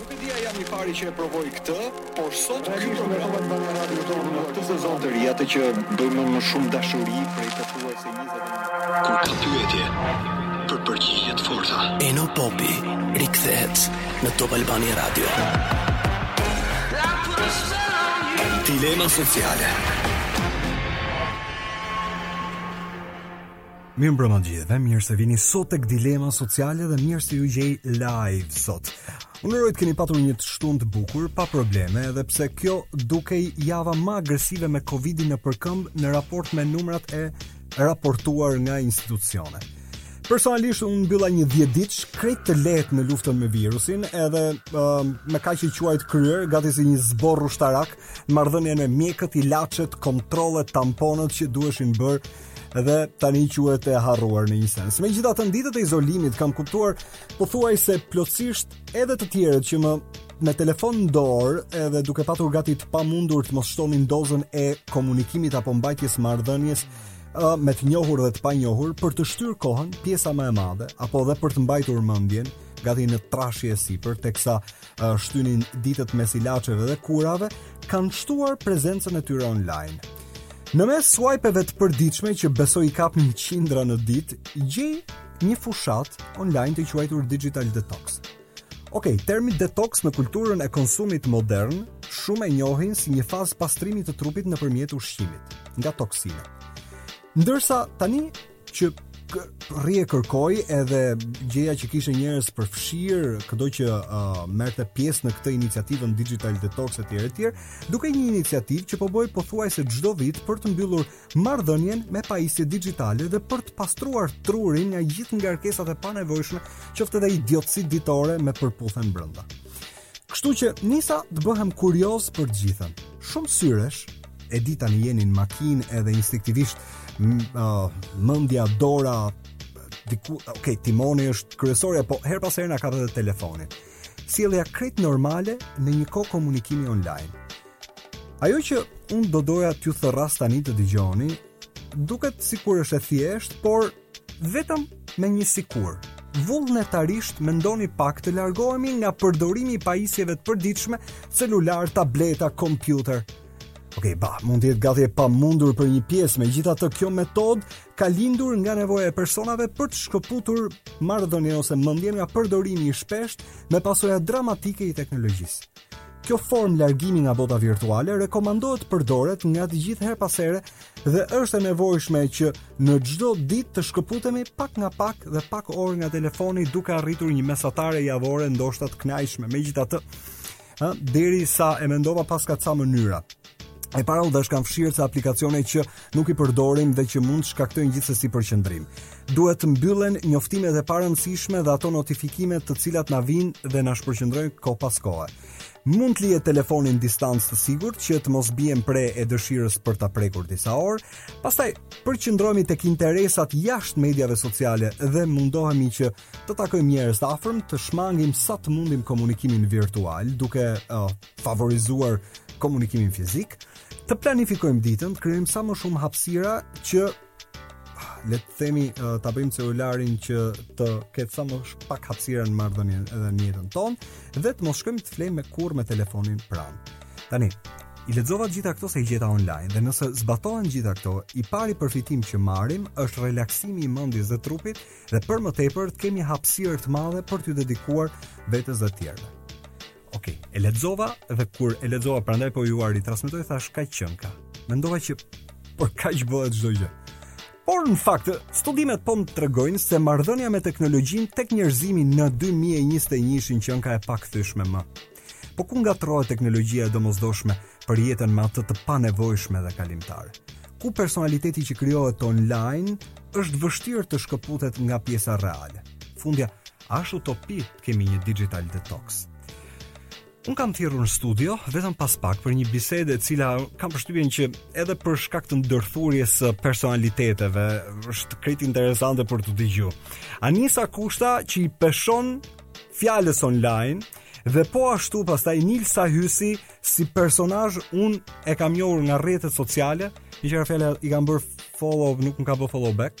Nuk e di a jam i pari që e provoj këtë, por sot ky program e Albania Radio do në këtë sezon të ri, atë që bëj me më shumë dashuri prej pothuajse 20 Kur ka pyetje për përgjigje të forta. Eno Popi rikthehet në Top Albania Radio. Dilema sociale. Mirëmbrëma të gjithëve, mirë se vini sot tek Dilema Sociale dhe mirë se ju gjej live sot. Unë uroj të keni patur një të shtunë të bukur, pa probleme, edhe pse kjo dukej java më agresive me Covidin nëpër këmbë në raport me numrat e raportuar nga institucionet. Personalisht unë mbylla një 10 ditësh krejt të lehtë në luftën me virusin, edhe uh, me kaq e quaj të kryer, gati si një zbor ushtarak, marrëdhënie me mjekët, ilaçet, kontrollet, tamponët që duheshin bërë dhe tani quhet e harruar në një sens. Megjithatë në ditët e izolimit, kam kuptuar pothuajse plotësisht edhe të tjerët që me telefon në dorë edhe duke patur gati të pamundur të mos shtonin dozën e komunikimit apo mbajtjes së marrëdhënies me të njohur dhe të panjohur për të shtyrë kohën pjesa më e madhe apo dhe për të mbajtur mendjen gati në trashje e sipër teksa shtynin ditët mes ilaçeve dhe kurave, kanë shtuar prezencën e tyre online. Në mes swipe-eve të përditshme që besoj i kapin qindra në ditë, gjej një fushatë online të quajtur Digital Detox. Ok, termi detox në kulturën e konsumit modern shumë e njohin si një fazë pastrimit të trupit nëpërmjet ushqimit, nga toksina. Ndërsa, tani, që rri e kërkoj edhe gjeja që kishte njerëz përfshirë, këdo që uh, merrte pjesë në këtë iniciativën Digital Detox etj etj, dukej një iniciativë që po bëhej pothuajse çdo vit për të mbyllur marrëdhënien me pajisje digjitale dhe për të pastruar trurin nga gjithë ngarkesat e panevojshme, qoftë edhe idiotësi ditore që përputhen brenda. Kështu që nisa të bëhem kurioz për të gjithën. Shumë syresh, e di tani jeni në makinë edhe instinktivisht uh, mendja dora diku, ok, timoni është kryesorja, po herë pas here na kap dhe telefonin. Sjellja krejt normale në një kohë komunikimi online. Ajo që unë do doja t'ju thërras tani të dëgjoni, duket sikur është e thjeshtë, por Vetëm me një sikur, vullnetarisht mendoni pak të largohemi nga përdorimi i pajisjeve të përditshme, celular, tableta, kompjuter. Ok, ba, mund të jetë gati e pamundur për një pjesë, megjithatë kjo metodë ka lindur nga nevoja e personave për të shkëputur marrëdhënien ose mendjen nga përdorimi i shpeshtë me pasoja dramatike i teknologjisë. Kjo formë largimi nga bota virtuale rekomandohet të përdoret nga të gjithë herë pas here dhe është e nevojshme që në çdo ditë të shkëputemi pak nga pak dhe pak orë nga telefoni duke arritur një mesatare javore ndoshta të kënaqshme. Megjithatë, ë deri sa e mendova paska ca mënyra. E para u dashkan fshirë ca aplikacione që nuk i përdorim dhe që mund të shkaktojnë gjithsesi përqendrim. Duhet të mbyllen njoftimet e parëndësishme dhe ato notifikime të cilat na vijnë dhe na shpërqendrojnë kohë pas kohe. Mund të lihet telefoni në distancë të sigurt që të mos biem pre e dëshirës për ta prekur disa orë. Pastaj përqendrohemi tek interesat jashtë mediave sociale dhe mundohemi që të takojmë njerëz të afërm, të shmangim sa të mundim komunikimin virtual, duke uh, favorizuar komunikimin fizik, të planifikojmë ditën, të krijojmë sa më shumë hapësira që le të themi ta bëjmë celularin që të ketë sa më pak hapësira në marrëdhënien edhe në jetën tonë dhe të mos shkojmë të flejmë me kurrë me telefonin pranë. Tani, i lexova gjitha këto se i gjeta online dhe nëse zbatohen gjitha këto, i pari përfitim që marrim është relaksimi i mendjes dhe trupit dhe për më tepër të kemi hapësirë të madhe për t'u dedikuar vetes dhe tjerëve. Ok, e lexova dhe kur e lexova prandaj po jua ritransmetoj thashë kaq qenka. Mendova që për kaq bëhet çdo gjë. Por në fakt, studimet po më tregojnë se marrëdhënia me teknologjinë tek njerëzimi në 2021-shin qenka e pakthyeshme më. Po ku ngatërrohet teknologjia e domosdoshme për jetën me atë të panevojshme dhe kalimtare? Ku personaliteti që krijohet online është vështirë të shkëputet nga pjesa reale? Fundja, Është utopi të kemi një digital detox. Unë kam thirrur në studio vetëm pas pak për një bisedë e cila kam përshtypjen që edhe për shkak të ndërthurjes së personaliteteve është krejt interesante për t'u dëgjuar. Anisa Kushta që i peshon fjalët online dhe po ashtu pastaj Nilsa Hysi si personazh unë e kam njohur nga rrjetet sociale, që ra fjala i kam bërë follow, nuk më ka bë follow back.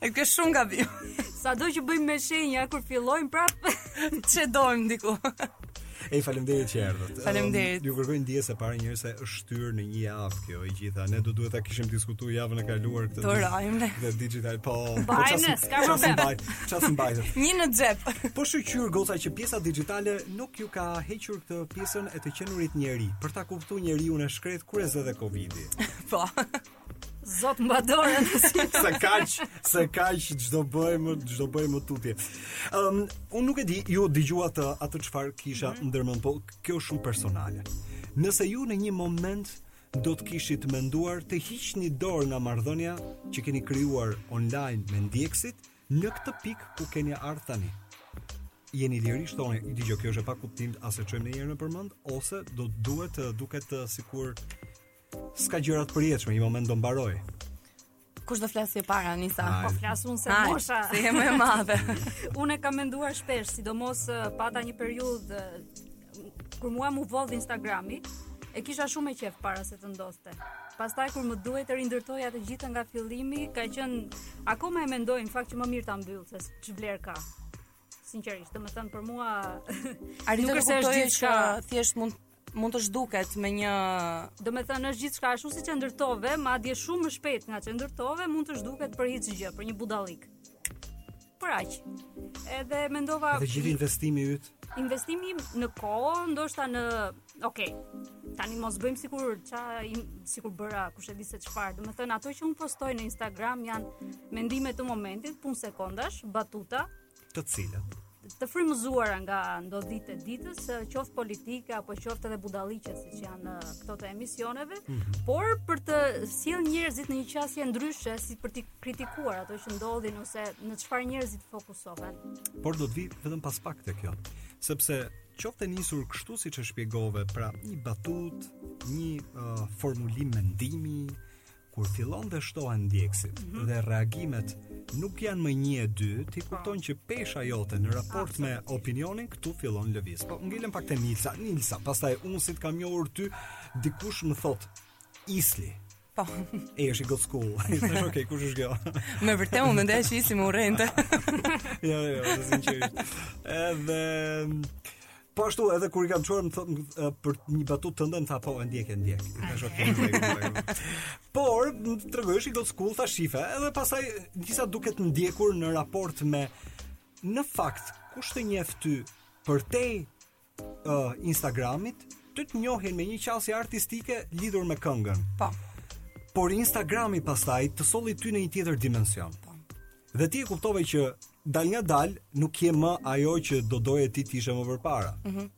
E ke shumë gabim. Sa do që bëjmë me shenja kur fillojmë prap që dojmë diku. Ej, faleminderit që erdhët. Faleminderit. Ju kërkoj ndjesë e para njëherë se është shtyrë në një javë kjo e gjitha. Ne do duhet ta kishim diskutuar javën e kaluar këtë. Don't worry. Dhe digital po. po Bajne, s'ka problem. Çfarë mbajë? Një në xhep. Po shyqyr goca që pjesa digjitale nuk ju ka hequr këtë pjesën e të qenurit njeri, për ta kuptuar njeriun e shkretë kur e zë dhe Covidi. Po. Zot mba dorën. Se kaq, se kaq ç'do bëjmë, ç'do bëjmë tutje. Ëm, um, unë nuk e di, ju dëgjuat uh, atë çfarë kisha mm -hmm. ndërmend, po kjo është shumë personale. Nëse ju në një moment do të kishit menduar të hiqni dorë nga marrëdhënia që keni krijuar online me ndjekësit në këtë pikë ku keni ardhur tani? jeni të lira të thoni, dëgjo, kjo është e pakuptimtë, as e çojmë njëherë nëpër mend, ose do të duhet të duket sikur S'ka gjëra të përjetshme, një moment do mbarojë. Kush do flasë e para, Nilsa? Po flas unë se mosha. Se je më e madhe. unë e kam menduar shpesh, sidomos pata një periudhë, kur mua m'u vodh Instagrami, e kisha shumë qejf para se të ndodhte. Pastaj kur më duhej të rindërtoja të gjitha nga fillimi, ka qenë akoma e mendoj në fakt që më mirë ta mbyll se ç'vlerë ka sinqerisht, domethënë për mua nuk është se është gjithçka, thjesht mund mund të zhduket me një domethënë është gjithçka ashtu siç e ndërtove, madje shumë më shpejt nga ç'e ndërtove, mund të zhduket për hiç gjë, për një budallallëk. Për aq. Edhe mendova Dhe gjithë investimi yt. Investimi në kohë, ndoshta në, ok. Tani mos bëjmë sikur ça sikur bëra kush e di se çfarë. Domethënë ato që unë postoj në Instagram janë mendime të momentit, punë sekondash, batuta, të cilat të frymëzuara nga ndodhitë e ditës, qoftë politike apo qoftë edhe budallallëqe siç janë këto të emisioneve, mm -hmm. por për të sjellë njerëzit në një qasje ndryshe si për të kritikuar ato që ndodhin ose në çfarë njerëzit fokusohen. Por do të vij vetëm pas pak te kjo, sepse qoftë e nisur kështu siç e shpjegove, pra një batutë, një uh, formulim mendimi, Kur fillon dhe shtohen ndjekësit mm -hmm. dhe reagimet nuk janë më një e dy, ti, po, kupton që pesha jote në raport me opinionin këtu fillon lëviz. Po ngelem pak te Nilsa, Nilsa, pastaj unë si të kam njohur ty, dikush më thotë Isli. Po. Ej është e old school. Thashë okay, kush është kjo? Me vërtetë unë mendoj se Isli më urrente. jo, jo, jo, sinqerisht. Edhe Po ashtu edhe kur i kam çuar më thotë për një batutë tënden tha po e ndjek e ndjek. Por tregohesh old school tha shihe, edhe pastaj disa duket ndjekur në raport me në fakt kush të njeh ty përtej uh, Instagramit, të të njohim me një qasje artistike lidhur me këngën. Po. Por Instagrami pastaj të solli ty në një tjetër dimension. Po. Dhe ti e kuptove që dalëngadalë nuk je më ajo që do doje ti të ishe më përpara. Ëh. Mm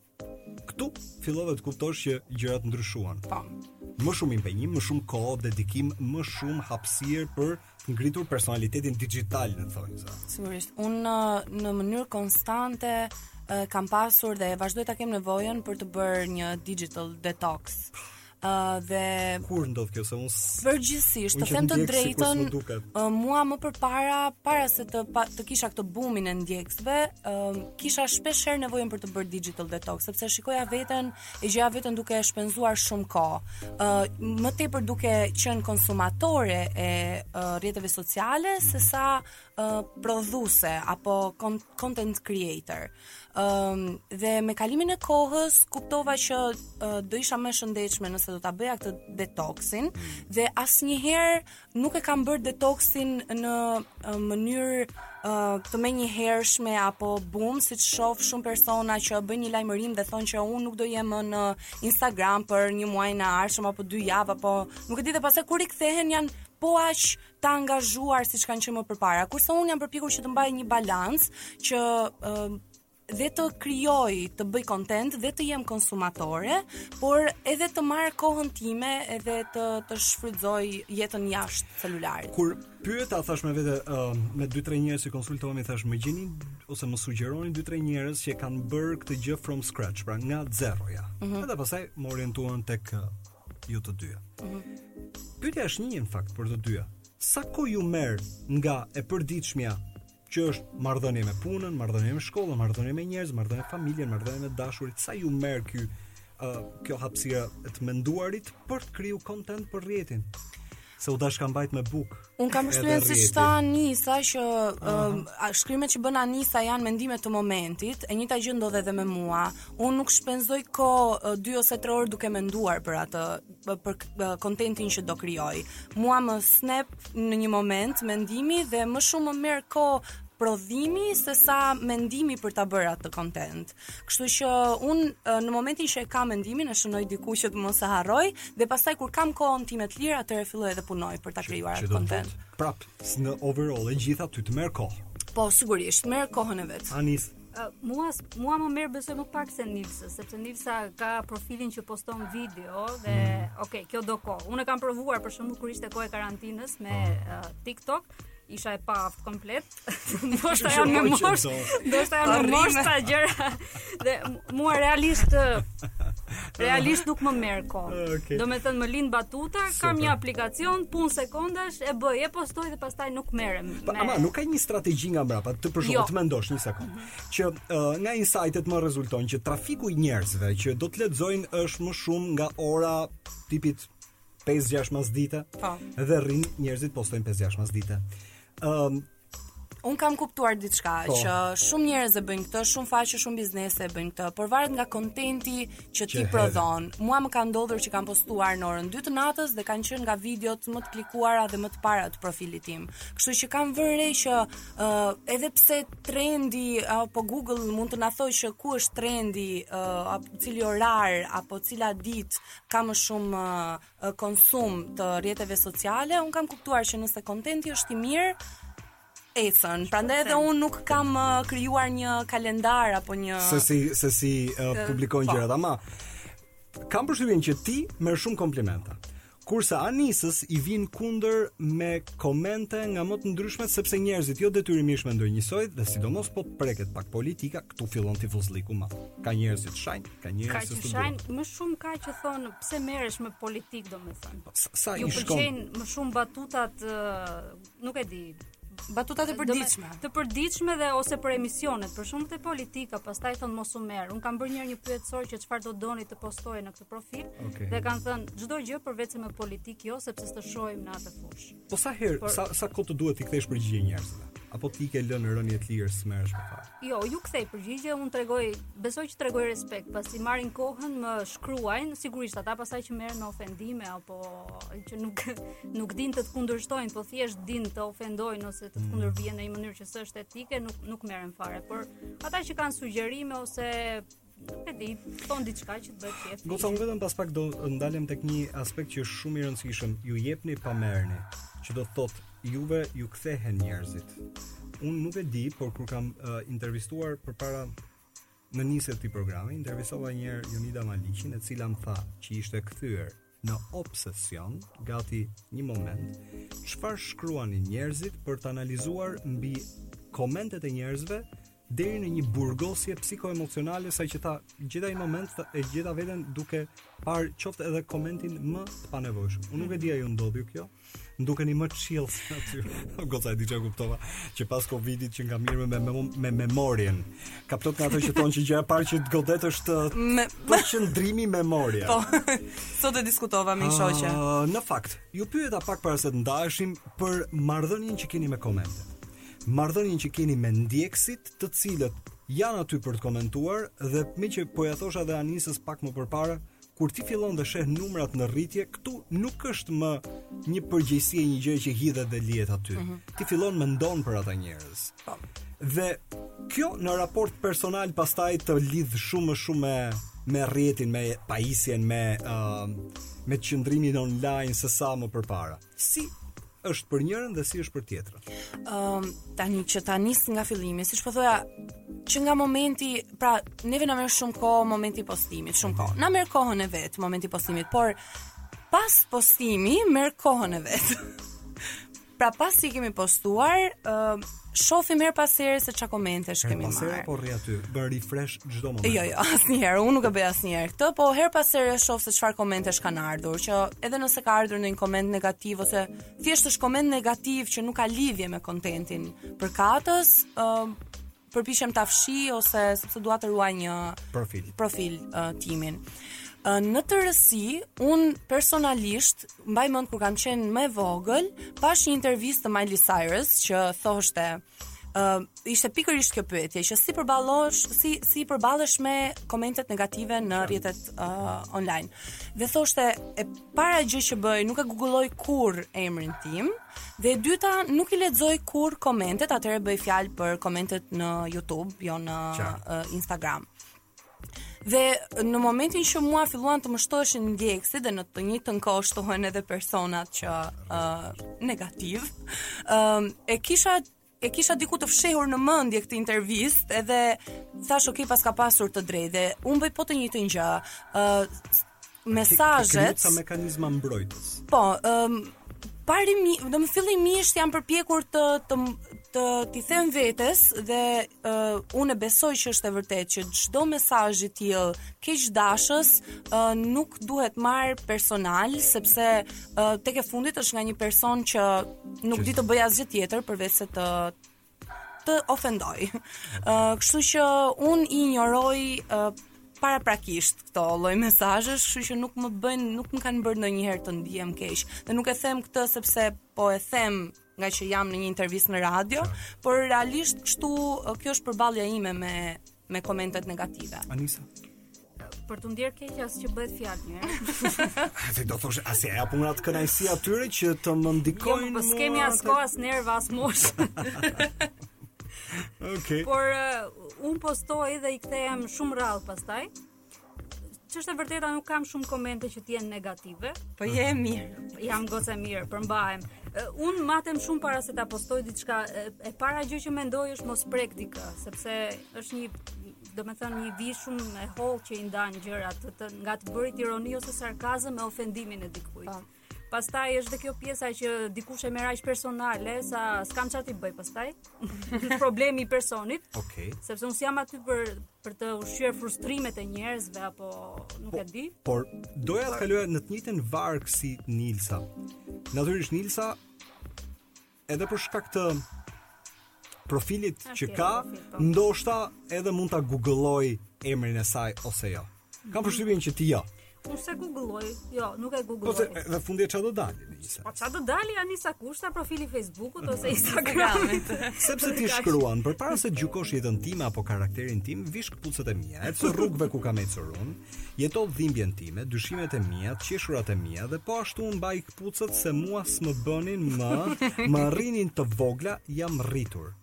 Këtu fillove të kuptosh që gjërat ndryshuan. Po. Më shumë impenjim, më shumë kohë, dedikim, më shumë hapësirë për të ngritur personalitetin dixhital, në thonjëza. Sigurisht, unë në, në mënyrë konstante kam pasur dhe vazhdoj ta kem nevojën për të bërë një digital detox. Uh, dhe kur ndodh kjo se unë përgjithsisht të them të drejtën uh, mua më përpara para se të pa, të kisha këtë bumin e ndjekësve uh, kisha shpesh herë nevojën për të bërë digital detox sepse shikoja veten e gjeja veten duke shpenzuar shumë kohë uh, më tepër duke qenë konsumatore e uh, rrjeteve sociale se sa uh, prodhuese apo content creator Um, dhe me kalimin e kohës kuptova që uh, do isha më e shëndetshme nëse do ta bëja këtë detoxin dhe asnjëherë nuk e kam bërë detoxin në uh, mënyrë uh, të menjëhershme apo bum siç shof shumë persona që bëjnë një lajmërim dhe thonë që unë nuk do jem më në Instagram për një muajin e ardhshëm apo dy javë apo nuk e di dhe pastaj kur i kthehen janë po aq të angazhuar siç kanë qenë më përpara. Kurse unë jam përpjekur që të mbaj një balans që uh, dhe të krijoj, të bëj kontent dhe të jem konsumatore, por edhe të marr kohën time edhe të të shfrytëzoj jetën jashtë celularit. Kur pyeta thash me vete uh, me 2-3 njerëz që konsultohemi thash më gjeni ose më sugjeroni 2-3 njerëz që kanë bërë këtë gjë from scratch, pra nga zeroja. Mm -hmm. Edhe pastaj më orientuan tek ju të dyja. Pyetja është një në fakt për të dyja. Sa kohë ju merr nga e përditshmja që është marrëdhënie me punën, marrëdhënie me shkollën, marrëdhënie me njerëz, marrëdhënie me familjen, marrëdhënie me dashurit, sa ju merr ky uh, kjo hapësira e të menduarit për të kriju kontent për rrjetin. se u dashka mbajt me buk. Un kam përshtypjen siç tha Anisa që um, shkrimet që bën Anisa janë mendime të momentit, e njëjta gjë ndodh edhe me mua. Un nuk shpenzoj kohë 2 ose 3 orë duke menduar për atë për kontentin që do krijoj. Mua më snap në një moment mendimi dhe më shumë më merr kohë prodhimi se sa mendimi për ta bërë atë kontent. Kështu që un në momentin që e kam mendimin e shënoj diku që të mos e harroj dhe pastaj kur kam kohën time të lirë atëherë filloj edhe punoj për ta krijuar atë kontent. Prap, në overall e gjitha ty të merr kohë. Po sigurisht, merr kohën e vet. Anis, Uh, mua mua më merr besoj më pak se Nilsa, sepse Nilsa ka profilin që poston video dhe mm. okay, kjo do kohë. Unë kam provuar për shembull kur ishte koha e karantinës me uh, TikTok, isha e paaftë komplet. Do të jam në mosh, do të jam në mosh sa gjëra. Dhe mua realisht realisht nuk më merr kohë. Ah, okay. Domethënë më lind batuta, kam një aplikacion pun sekondash e bëj, e postoj dhe pastaj nuk merrem. Po ama nuk ka një strategji nga mbrapa, të për shembull jo. të mendosh një sekond. Mhm. Që uh, nga insightet më rezulton që trafiku i njerëzve që do të lexojnë është më shumë nga ora tipit 5-6 mas dite po. Dhe rrinë njerëzit postojnë 5-6 masdite um, Un kam kuptuar diçka po. që shumë njerëz e bëjnë këtë, shumë faqe, shumë biznese e bëjnë këtë, por varet nga kontenti që, që ti prodhon. Mua më ka ndodhur që kam postuar në orën 2 të natës dhe kanë qenë nga videot më të klikuara dhe më të para të profilit tim. Kështu që kam vënë re që uh, edhe pse trendi apo uh, Google mund të na thojë që ku është trendi, uh, apo cili orar apo cila ditë ka më shumë uh, konsum të rrjeteve sociale, un kam kuptuar që nëse kontenti është i mirë, ecën. Prandaj edhe un nuk kam uh, krijuar një kalendar apo një se si se si uh, publikon po. gjërat, ama kam përshtypjen që ti merr shumë komplimente. Kurse Anisës i vijnë kundër me komente nga më të ndryshmet sepse njerëzit jo detyrimisht mendojnë njësoj dhe sidomos po preket pak politika, këtu fillon tifozllëku më. Ka njerëzit shajnë, Ka njerëz ka që shajn më shumë ka që thon pse merresh me politikë domethën. Po, sa i shkon? Ju pëlqejnë më shumë batutat, nuk e di. Batutat e përditshme. Të përditshme dhe ose për emisionet, për shumë, te politika, pastaj thon mos u merr. Un kam bërë një një pyetësor që çfarë do doni të postoj në këtë profil okay. dhe kanë thënë çdo gjë përveçse me politikë jo, sepse s'të shohim në atë fushë. Po sa herë, Por... sa sa kohë të duhet t'i kthesh përgjigje njerëzve? Apo t'i ke lënë rënie të lirë s'merresh më fare? Jo, u kthej përgjigje, un tregoj, besoj që tregoj respekt, pasi marrin kohën, më shkruajnë, sigurisht ata pastaj që merren me ofendime apo që nuk nuk din të të kundërshtojnë, po thjesht din të ofendojnë ose të të mm. kundërvijnë në një mënyrë që s'është etike, nuk nuk merrem fare, por ata që kanë sugjerime ose Nuk e di, thon diçka që të bëhet thjesht. Goca unë vetëm pas pak do ndalem tek një aspekt që është shumë i rëndësishëm, ju jepni pa, merrni, që do të thotë juve ju kthehen njerëzit. Unë nuk e di, por kur kam uh, intervistuar përpara në nisje të këtij programi, intervistova një herë Jonida Maliqin, e cila më tha që ishte kthyer në obsesion gati një moment çfarë shkruanin njerëzit për të analizuar mbi komentet e njerëzve deri në një burgosje psikoemocionale saqë tha gjeta një moment tha, e gjeta veten duke parë qoftë edhe komentin më të panevojshëm. Unë nuk e di a ju ndodh ju kjo. Ndukeni më chill se aty. Goca e di ça kuptova, që pas Covidit s'jam mirë me me, me memorien. Ka plot nga ata që thonë që gjëja e parë që të godet është me... përqendrimi memoria. Po. Sot e diskutova me shoqen. Uh, në fakt, ju pyeta pak para se të ndaheshim për marrëdhënien që keni me komente. Marrëdhënien që keni me ndjekësit, të cilët janë aty për të komentuar dhe meqë po ia thosha dhe Anisës pak më përpara, kur ti fillon dhe sheh numrat në rritje, këtu nuk është më një përgjegjësi e një gjë që hidhet dhe lihet aty. Mm -hmm. Ti fillon mendon për ata njerëz. Po. Dhe kjo në raport personal pastaj të lidh shumë më shumë me me rrjetin, me pajisjen, me uh, me qëndrimin online se sa më përpara. Si është për njërën dhe si është për tjetrën. Ëm uh, tani që ta nis nga fillimi, siç po thoja, që nga momenti, pra neve na merr shumë kohë momenti postimit, shumë kohë. Na merr kohën e vet momenti postimit, por pas postimi merr kohën e vet. pra pasi kemi postuar, ëm uh, Shofim her pas here se çfarë komentesh kemi marrë. S'është se po rri aty, bën refresh çdo moment. Jo, jo, asnjëherë, unë nuk e bëj asnjëherë këtë, po her pas here shof se çfarë komentesh kanë ardhur, që edhe nëse ka ardhur ndonjë koment negativ ose thjesht është koment negativ që nuk ka lidhje me kontentin përkatës, ë uh, përpiqem ta fshij ose sepse dua të ruaj një profil, profil uh, timin. Uh, në tërësi, un personalisht Mbaj mend kur kam qenë më e vogël, pashë një intervistë të Miley Cyrus që thoshte, ë uh, ishte pikërisht kjo pyetje që si përballosh si si përballesh me komentet negative në rrjetet uh, online. Dhe thoshte e para gjë që bëj, nuk e googloj kurrë emrin tim dhe e dyta nuk i lexoj kurrë komentet, atëherë bëhej fjalë për komentet në YouTube, jo në uh, Instagram. Dhe në momentin që mua filluan të më shtoheshin ndjekësit dhe në të njëjtën kohë shtohen edhe personat që uh, negativë, uh, e kisha e kisha diku të fshehur në mendje këtë intervistë edhe thashë ok paska pasur të drejtë dhe un bëj po të njëjtën gjë. ë uh, mesazhet. Këto mekanizma mbrojtës. Po, ëm um, parimi, domethënë fillimisht jam përpjekur të të t'i them vetes dhe uh, unë besoj që është e vërtetë që çdo mesazh i tillë keqdashës uh, nuk duhet marrë personal sepse uh, tek e fundit është nga një person që nuk që... di të bëjë asgjë tjetër përveçse të të ofendojë. Uh, kështu që un i injoroj uh, paraprakisht këto lloj mesazhesh, kështu që nuk më bëjnë, nuk më kanë bërë ndonjëherë të ndihem keq. Dhe nuk e them këtë sepse po e them ngaqë jam në një intervistë në radio, por realisht kështu kjo është përballja ime me me komentet negative. Anisa. Për të ndjerë keq as që bëhet fjalë njëherë. Ti do thoshe s'ua jap atë kënaqësi atyre që të më ndikojnë. Jo, po s'kemi as kohë as nerva as moshë. Okej. Okay. Por uh, un postoj dhe i kthehem shumë rrallë pastaj. Ç'është e vërteta, nuk kam shumë komente që të jenë negative. Po je e mirë. Jam goca e mirë, përmbahem. Unë matem shumë para se ta postoj diçka. E para gjë që mendoj është mos prek dikë, sepse është një do me thënë një vijë shumë e hollë që i ndan gjërat të, të, nga të bërit ironi ose sarkazëm me ofendimin e dikujt. Po. Pastaj është dhe kjo pjesa që dikush e merr aq personale sa s'kam çfarë t'i bëj pastaj. Është problemi i personit. Okej. Okay. Sepse unë s'jam aty për për të ushqyer frustrimet e njerëzve apo nuk, po, e di. Por doja të kaloja në të njëjtën varg si Nilsa. Natyrisht Nilsa edhe për shkak të profilit që ka, po. ndoshta edhe mund ta googloj emrin e saj ose jo. Kam përshtypjen që ti jo. Unë s'e googloj, jo, nuk e googloj. Po se në fund e çfarë do dalë? Po çfarë do dalë Anisa Kushta profili i Facebookut ose Instagramit? Sepse ti shkruan, përpara se të gjykosh jetën time apo karakterin tim, vish këpucët e mia, ec rrugëve ku kam ecur unë, jeto dhimbjen time, dyshimet e mia, të qeshurat e mia dhe po ashtu unë mbaj Pucët se mua s'më bënin më, më rrinin të vogla, jam rritur.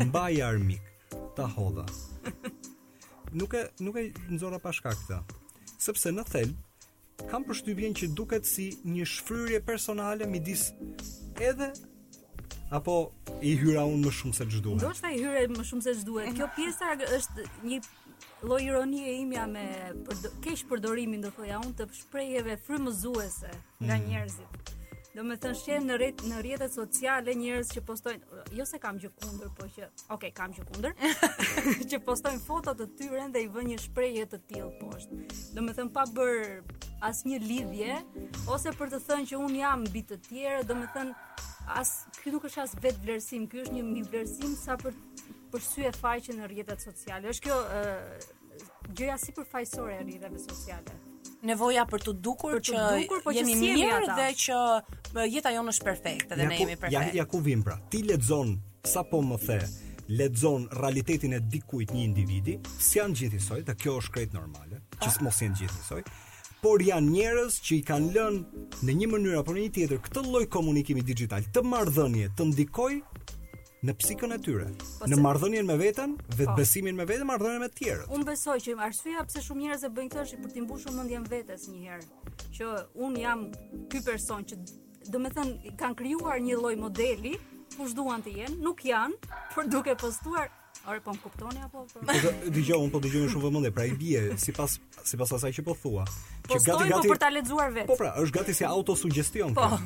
Mbaj armik, ta hodha. Nuk e nuk e nxora pa shkak këtë. Sepse në thelb kam përshtypjen që duket si një shfryrje personale midis edhe apo i hyra unë më shumë se ç'duhet. Jo, ti hyre më shumë se ç'duhet. Kjo pjesa është një lloj ironie imja me përdo-, keq përdorimin do thoja unë të shprehjeve frymëzuese nga mm. njerëzit. Do me thënë sheh në, rrit, në rrjetet sociale njerëz që postojnë, jo se kam gjë kundër, po që, oke, okay, kam gjë kundër, që postojnë foto të tyren dhe i vënë një shprehje të tillë poshtë. Do me thënë pa bërë asnjë lidhje, ose për të thënë që unë jam mbi të tjerët, do me thënë, as, kjo nuk është as vetëvlerësim, kjo është një mbivlerësim sa për për sy e faqe në rrjetet sociale. Është kjo ë gjëja sipërfaqësore e rrjeteve sociale. Nevoja për të dukur për t'u dukur, po, që jemi mirë dhe që jeta jonë është perfekte dhe ja ne jemi perfektë. Ja, ja ku vim pra. Ti lexon sapo më the lexon realitetin e dikujt një individi, s'janë të gjithë njësoj, dhe kjo është krejt normale, që ah. të mos jenë të gjithë njësoj, por janë njerëz që e kanë lënë në një mënyrë apo në një tjetër këtë lloj komunikimi digjital të marrëdhënie të ndikojë në psikën e tyre, po në marrëdhënien me veten, vetëbesimin po. me veten, marrëdhënien me të tjerët. Unë besoj që arsyeja pse shumë njerëz e bëjnë këtë është për t'i mbushur mendjen vetes një herë, që unë jam ky person që domethënë kanë krijuar një lloj modeli ku duan të jenë, nuk janë, por duke postuar Ore, po më kuptoni apo? Po? Dëgjoj, unë po dëgjoj me shumë vëmendje, pra i bie sipas sipas asaj që po thua. Po gati gati për ta lexuar vetë. Po pra, është gati si autosugjestion. Po.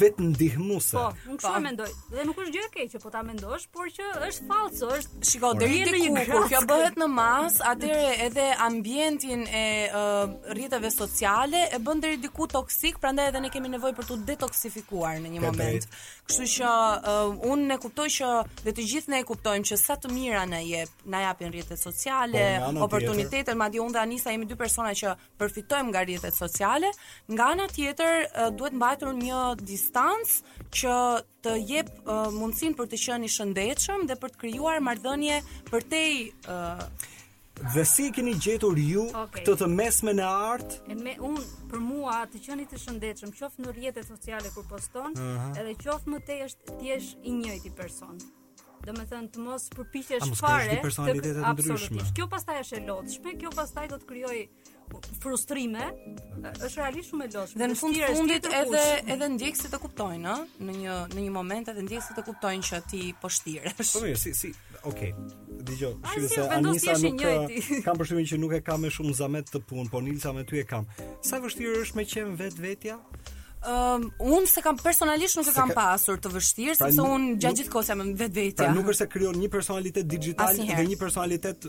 Vetëndihmuese. Po, unë kështu po. mendoj. Dhe nuk është gjë e keqe po ta mendosh, por që është falso, është shiko deri në një kur kjo bëhet në masë, atëherë edhe ambientin e uh, rrjeteve sociale e bën deri diku toksik, prandaj edhe ne kemi nevojë për t'u detoksifikuar në një moment. Drejtë. Kështu që uh, unë e kuptoj që dhe të gjithë ne e kuptojmë që sa të mira na jep, na japin rrjetet sociale, po, oportunitetet, madje unë dhe Anisa jemi dy persona që përfitojmë nga rrjetet sociale. Nga ana tjetër, uh, duhet mbajtur një distancë që të jep uh, mundësinë për të qenë i shëndetshëm dhe për të krijuar marrëdhënie përtej uh, Dhe si keni gjetur ju okay. këtë të mesmen e artë? E unë për mua të qenit të shëndetshëm, qoftë në rrjetet sociale kur poston, uh -huh. edhe qoftë më tej është ti je i njëjti person. Domethënë të mos përpiqesh fare të absolutisht. Kjo pastaj është e lodhshme, kjo pastaj do të krijojë frustrime, është realisht shumë e lodhshme. Dhe në fund të fundit edhe edhe ndjekësit e kuptojnë, ë, në një në një moment edhe ndjekësit e kuptojnë që ti po shtiresh. Po mirë, si si, okay. Dëgjo, shumë se Anisa nuk ka, kam përshtypjen që nuk e kam më shumë zahmet këtë punë, por Nilsa me ty e kam. Sa vështirë është me qenë vetvetja? Um, unë s'e kam personalisht nuk e kam ka... pasur të vështirë pra, sepse unë gjatë gjithë kohës jam vetvetja. Pra nuk është se krijon një personalitet digital dhe një personalitet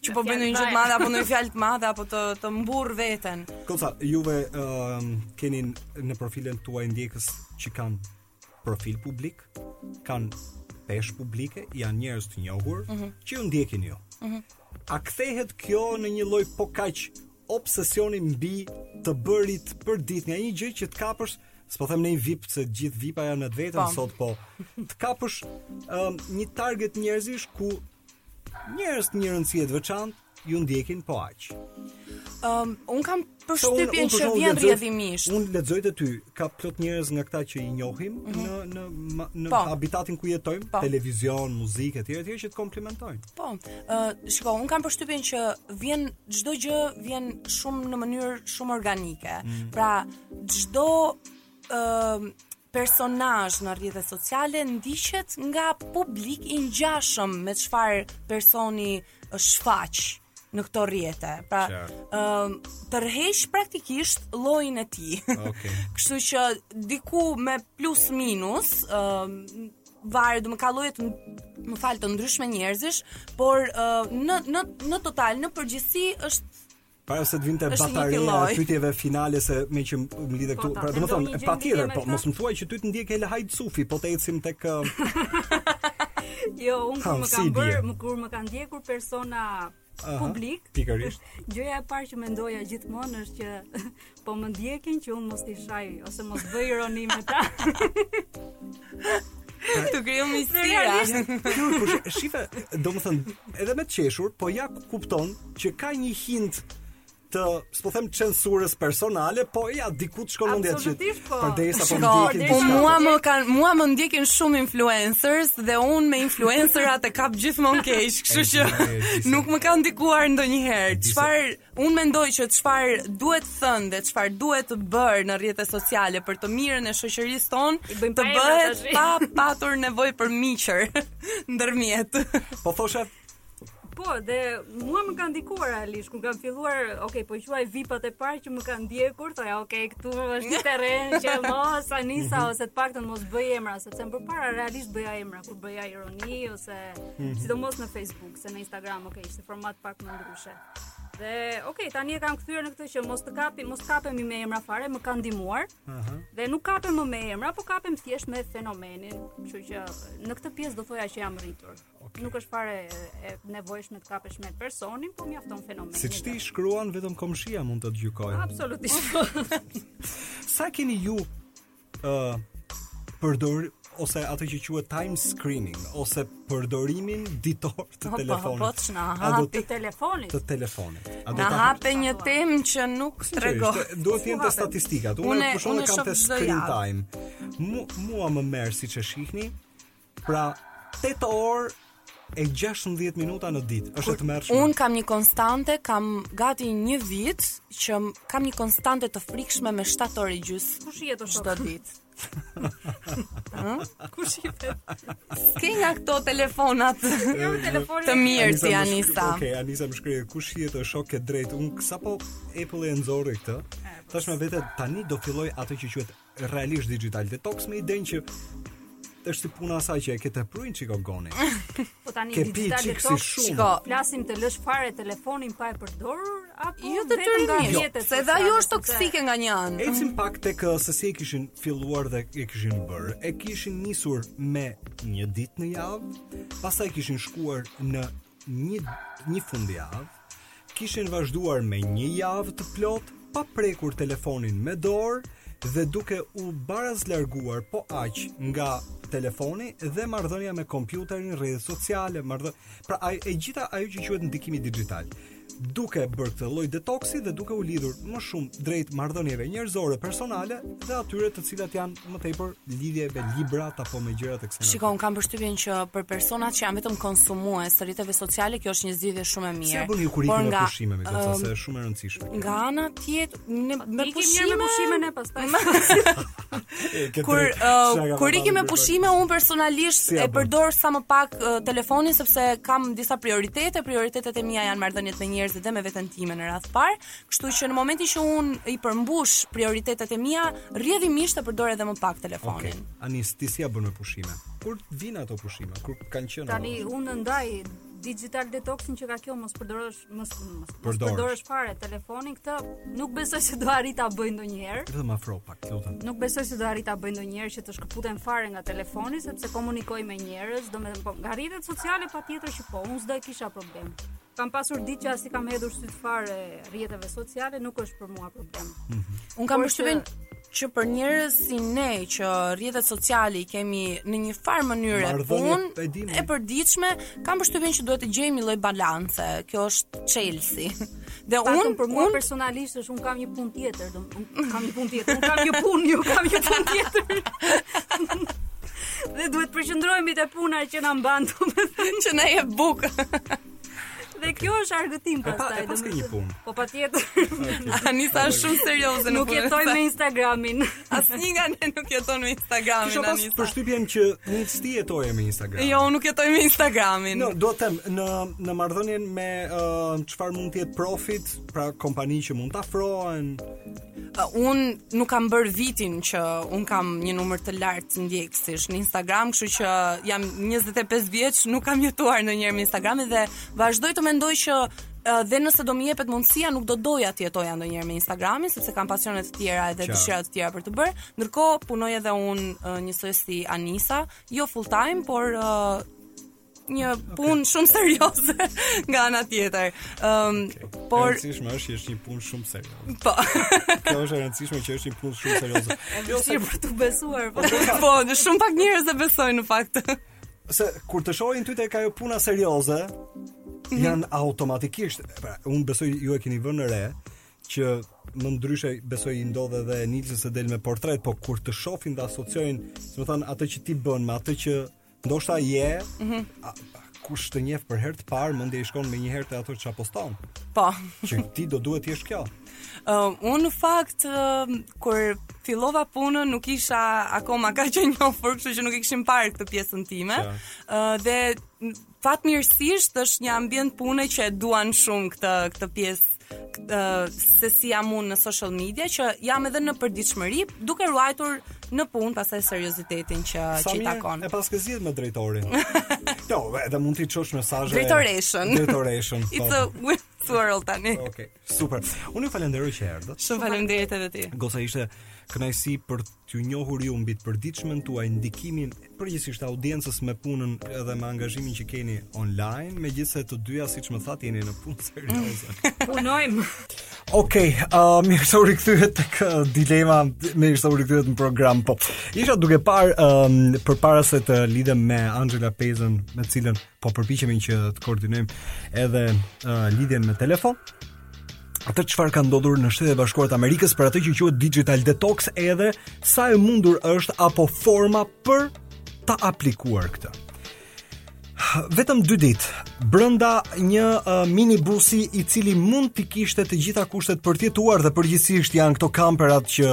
që po bëjnë një gjë të madhe apo një fjalë të madhe apo të të mburrë veten. Kurse, juve uh, keni në profilin tuaj ndjekës që kanë profil publik, kanë peshë publike, janë njerëz të njohur mm -hmm. që ju ndjekin ju. Mm -hmm. A kthehet kjo në një lloj po aq obsesioni mbi të bërit përditë nga një gjë që të kapësh s'po them një VIP se gjithë VIP-a janë në vetëm po. sot po të kapësh um, një target njerëzish ku Njerëz të një rëndësie të veçantë ju ndjekin po aq. Um, unë kam përshtypjen që vjen rrjedhimisht. Unë lexoj te ty, ka plot njerëz nga këta që i njohim mm -hmm. në në në po. habitatin ku jetojmë, po. televizion, muzikë etj etj që të komplimentojnë. Po. Ë, uh, shiko, unë kam përshtypjen që vjen çdo gjë vjen shumë në mënyrë shumë organike. Mm -hmm. Pra, çdo ë uh, personazh në rrjetet sociale ndiqet nga publik i ngjashëm me çfarë personi shfaq në këto rrjete. Pra, ë um, tërheq praktikisht llojin e tij. Okej. Okay. Kështu që diku me plus minus, ë um, varet, domethënë ka lloje të më fal të ndryshme njerëzish, por uh, në në në total, në përgjithësi është Para se të vinte bateria e pyetjeve finale se meqë më lidhe këtu. Po, pra, domethënë, patjetër, po mos më thuaj që ty të ndjek El Hajd Sufi, po të ecim tek Jo, unë kur më kanë bërë, më kur më kanë ndjekur persona publik. Pikërisht. Gjëja e parë që mendoja gjithmonë është që Po më ndjekin që unë mos t'i shaj ose mos bëj ironi me ta. Tu kriju mistera. Shife, domethën, edhe me të qeshur, po e kupton që ka një hint të, s'po them censurës personale, po ja diku të shkon mendja që po. përderisa po ndjekin diçka. Po mua më kanë mua më ndjekin shumë influencers dhe unë me influencerat e kap gjithmonë keq, kështu që nuk më kanë ndikuar ndonjëherë. Çfarë Unë mendoj që çfarë duhet thënë dhe çfarë duhet bërë në rrjetet sociale për të mirën e shoqërisë tonë, të bëhet pa patur nevojë për miq ndërmjet. Po thoshe Po, dhe mua më kanë ndikuar realisht kur kam filluar, ok, po quaj vipat e parë që më kanë ndjekur, thoja, ok, këtu është një terren që mos anisa mhm. ose të paktën mos bëj emra, sepse më përpara realisht bëja emra kur bëja ironi ose mhm. sidomos në Facebook, se në Instagram, ok, ishte format pak më ndryshe. Dhe, ok, tani e kam kthyer në këtë që mos të kapim, mos kapemi me emra fare, më ka ndihmuar. Uh mhm. -huh. Dhe nuk kapem më me emra, po kapem thjesht me fenomenin. Kështu që në këtë pjesë do thoja që jam rritur. Okay. Nuk është fare e nevojshme të kapesh me personin, po mjafton fenomeni. Siç ti shkruan vetëm komshia mund të të gjykojë. Absolutisht. Sa keni ju ë uh, përdor ose atë që quhet time screening ose përdorimin ditor të po, telefonit. Po, po, na hapi të telefonit. Të telefonit. A do ta hapë një temë që nuk tregon. Duhet të jenë te statistikat. Unë për shembull kam te screen time. Mua më merr siç e shihni, Pra, 8 orë e 16 minuta në ditë. Është e tmerrshme. Un kam një konstante, kam gati një vit që kam një konstante të frikshme me 7 orë e gjys. Kush i jetë çdo ditë? Ëh? Kush i vet? Ke nga këto telefonat? Jo, të mirë ti Anisa. Okej, Anisa më shkruaj kush i jetë shok e drejt. Un sapo Apple e nxorri këtë. Tashmë vetë tani do filloj atë që quhet Realisht Digital Detox me idenë që është si puna asaj që e ke tepruar një çikë. Po tani ke digital pi, detox, si shiko, flasim të lësh fare telefonin pa e përdorur apo jo të tërë nga jeta. Jo, se dhe ajo është toksike nga një anë. Ecim pak tek uh, se si e kishin filluar dhe e kishin bërë. E kishin nisur me një ditë në javë, pastaj kishin shkuar në një një fundjavë kishin vazhduar me një javë të plotë pa prekur telefonin me dorë dhe duke u baraz larguar po aq nga telefoni dhe marrëdhënia me kompjuterin, rrjetet sociale, marrëdhë... pra ai e gjitha ajo që quhet ndikimi dixhital. Duke bërë këtë lloj detoksi dhe duke u lidhur më shumë drejt marrëdhënieve njerëzore personale dhe atyre të cilat janë më tepër lidhje me librat apo me gjëra të kësaj natyre. Shikon, kam përshtypjen që për personat që janë vetëm konsumues të rrjeteve sociale, kjo është një zgjidhje shumë e mirë. Si e bëni ju kur ikni në pushime me këtë, se është shumë e rëndësishme. Nga ana tjetër, Në me pushime, pushime ne pastaj. kur uh, kur ikim me pushime un personalisht e përdor sa më pak uh, telefonin sepse kam disa prioritete, prioritetet e mia janë marrëdhëniet me njerëzit dhe me veten time në radh par, kështu që në momentin që un i përmbush prioritetet e mia, rrjedhimisht e përdor edhe më pak telefonin. Okay. Anis, ti si ja bën me pushime? Kur vin ato pushime? Kur kanë qenë? Tani un ndaj digital detoxin që ka kjo mos përdorësh Mos mos përdorësh fare telefonin këtë, nuk besoj se do arrij ta bëj ndonjëherë. Vetëm afro pak, lutem. Nuk besoj se do arrij ta bëj ndonjëherë që të shkëputem fare nga telefoni sepse komunikoj me njerëz, domethënë po nga rrjetet sociale patjetër që po, unë s'do e kisha problem. Kam pasur ditë që as i kam hedhur syt fare rrjeteve sociale, nuk është për mua problem. Mm -hmm. Unë kam përshtypjen që për njerëz si ne që rrjetet sociale i kemi në një farë mënyre punë e, e përditshme, kam përshtypjen që duhet të gjejmë një lloj balance. Ky është çelësi. Dhe unë un, për mua un... personalisht është un kam një punë tjetër, dhe un kam një punë tjetër, un kam një punë, un kam një punë tjetër. Dhe duhet të përqendrohemi te puna që na mban, domethënë që na jep bukë. Dhe kjo është argëtim po, pastaj. Po paske një punë. Po patjetër. Anisa shumë serioze nuk jetoj me Instagramin. Asnjë nga ne nuk jeton me Instagramin Kisha pas përshtypjen që ti jetoje me Instagramin. Jo, nuk jetoj me Instagramin. Jo, dua të them në në marrëdhënien me çfarë uh, mund të jetë profit, pra kompani që mund të afrohen, Un nuk kam bër vitin që un kam një numër të lartë ndjekësish në Instagram, kështu që jam 25 vjeç, nuk kam jetuar ndonjëherë me Instagramin dhe vazhdoj të mendoj që dhe nëse do më jepet mundësia nuk do doja të jetoja ndonjëherë me Instagramin sepse kam pasione të tjera edhe dëshira të tjera për të bërë. Ndërkohë punoj edhe un njësoj si Anisa, jo full time, por një punë okay. shumë serioze nga ana tjetër. Ëm, um, por e rëndësishme është që është një punë shumë serioze. Po. Kjo është e rëndësishme që është një punë shumë serioze. Jo se për të besuar, po. po, shumë pak njerëz e besojnë në fakt. Se kur të shohin ty tek ajo puna serioze, mhm. janë automatikisht, pra, unë besoj ju e keni vënë re që më ndryshe besoj i ndodh edhe Nilsës se del me portret, po kur të shofin dhe asociojnë, domethënë, atë që ti bën, me atë që Ndoshta kush të njeh për herë të parë mendja i shkon menjëherë te ato çfarë poston. Po. Që ti do duhet të jesh kjo. Uh, unë në fakt uh, kur fillova punën nuk isha akoma kaq e njohur, kështu që nuk e kishin parë këtë pjesën time. Ja. Uh, dhe fatmirësisht është një ambient pune që e duan shumë këtë këtë pjesë uh, se si jam unë në social media që jam edhe në përditshmëri duke ruajtur në punë pastaj seriozitetin që që i takon. E paske zgjidhur me drejtorin. jo, edhe mund t'i çosh mesazhe. Drejtoreshën. Drejtoreshën. It's a girls' world tani. Okej, okay, super. Unë ju falenderoj që erdhët. Shumë faleminderit edhe ti. Goca, ishte kënaqësi për të t'ju njohur ju mbi të përditshmen tuaj ndikimin përgjithësisht audiencës me punën edhe me angazhimin që keni online, megjithëse të dyja siç më thatë jeni në punë serioze. Punojmë. Okej, okay, uh, mirë se u rikthyet tek uh, dilema, mirë se u rikthyet në program. Po. Isha duke parë um, përpara se të lidhem me Anxhela Pezën, me të cilën po përpiqemi që të koordinojmë edhe uh, lidhjen me telefon. atë çfarë ka ndodhur në Shtetet e Bashkuara të Amerikës për atë që quhet digital detox edhe sa e mundur është apo forma për ta aplikuar këtë. Vetëm 2 ditë brenda një uh, minibusi i cili mund t'i kishte të gjitha kushtet për të jetuar dhe përgjithsisht janë këto kamperat që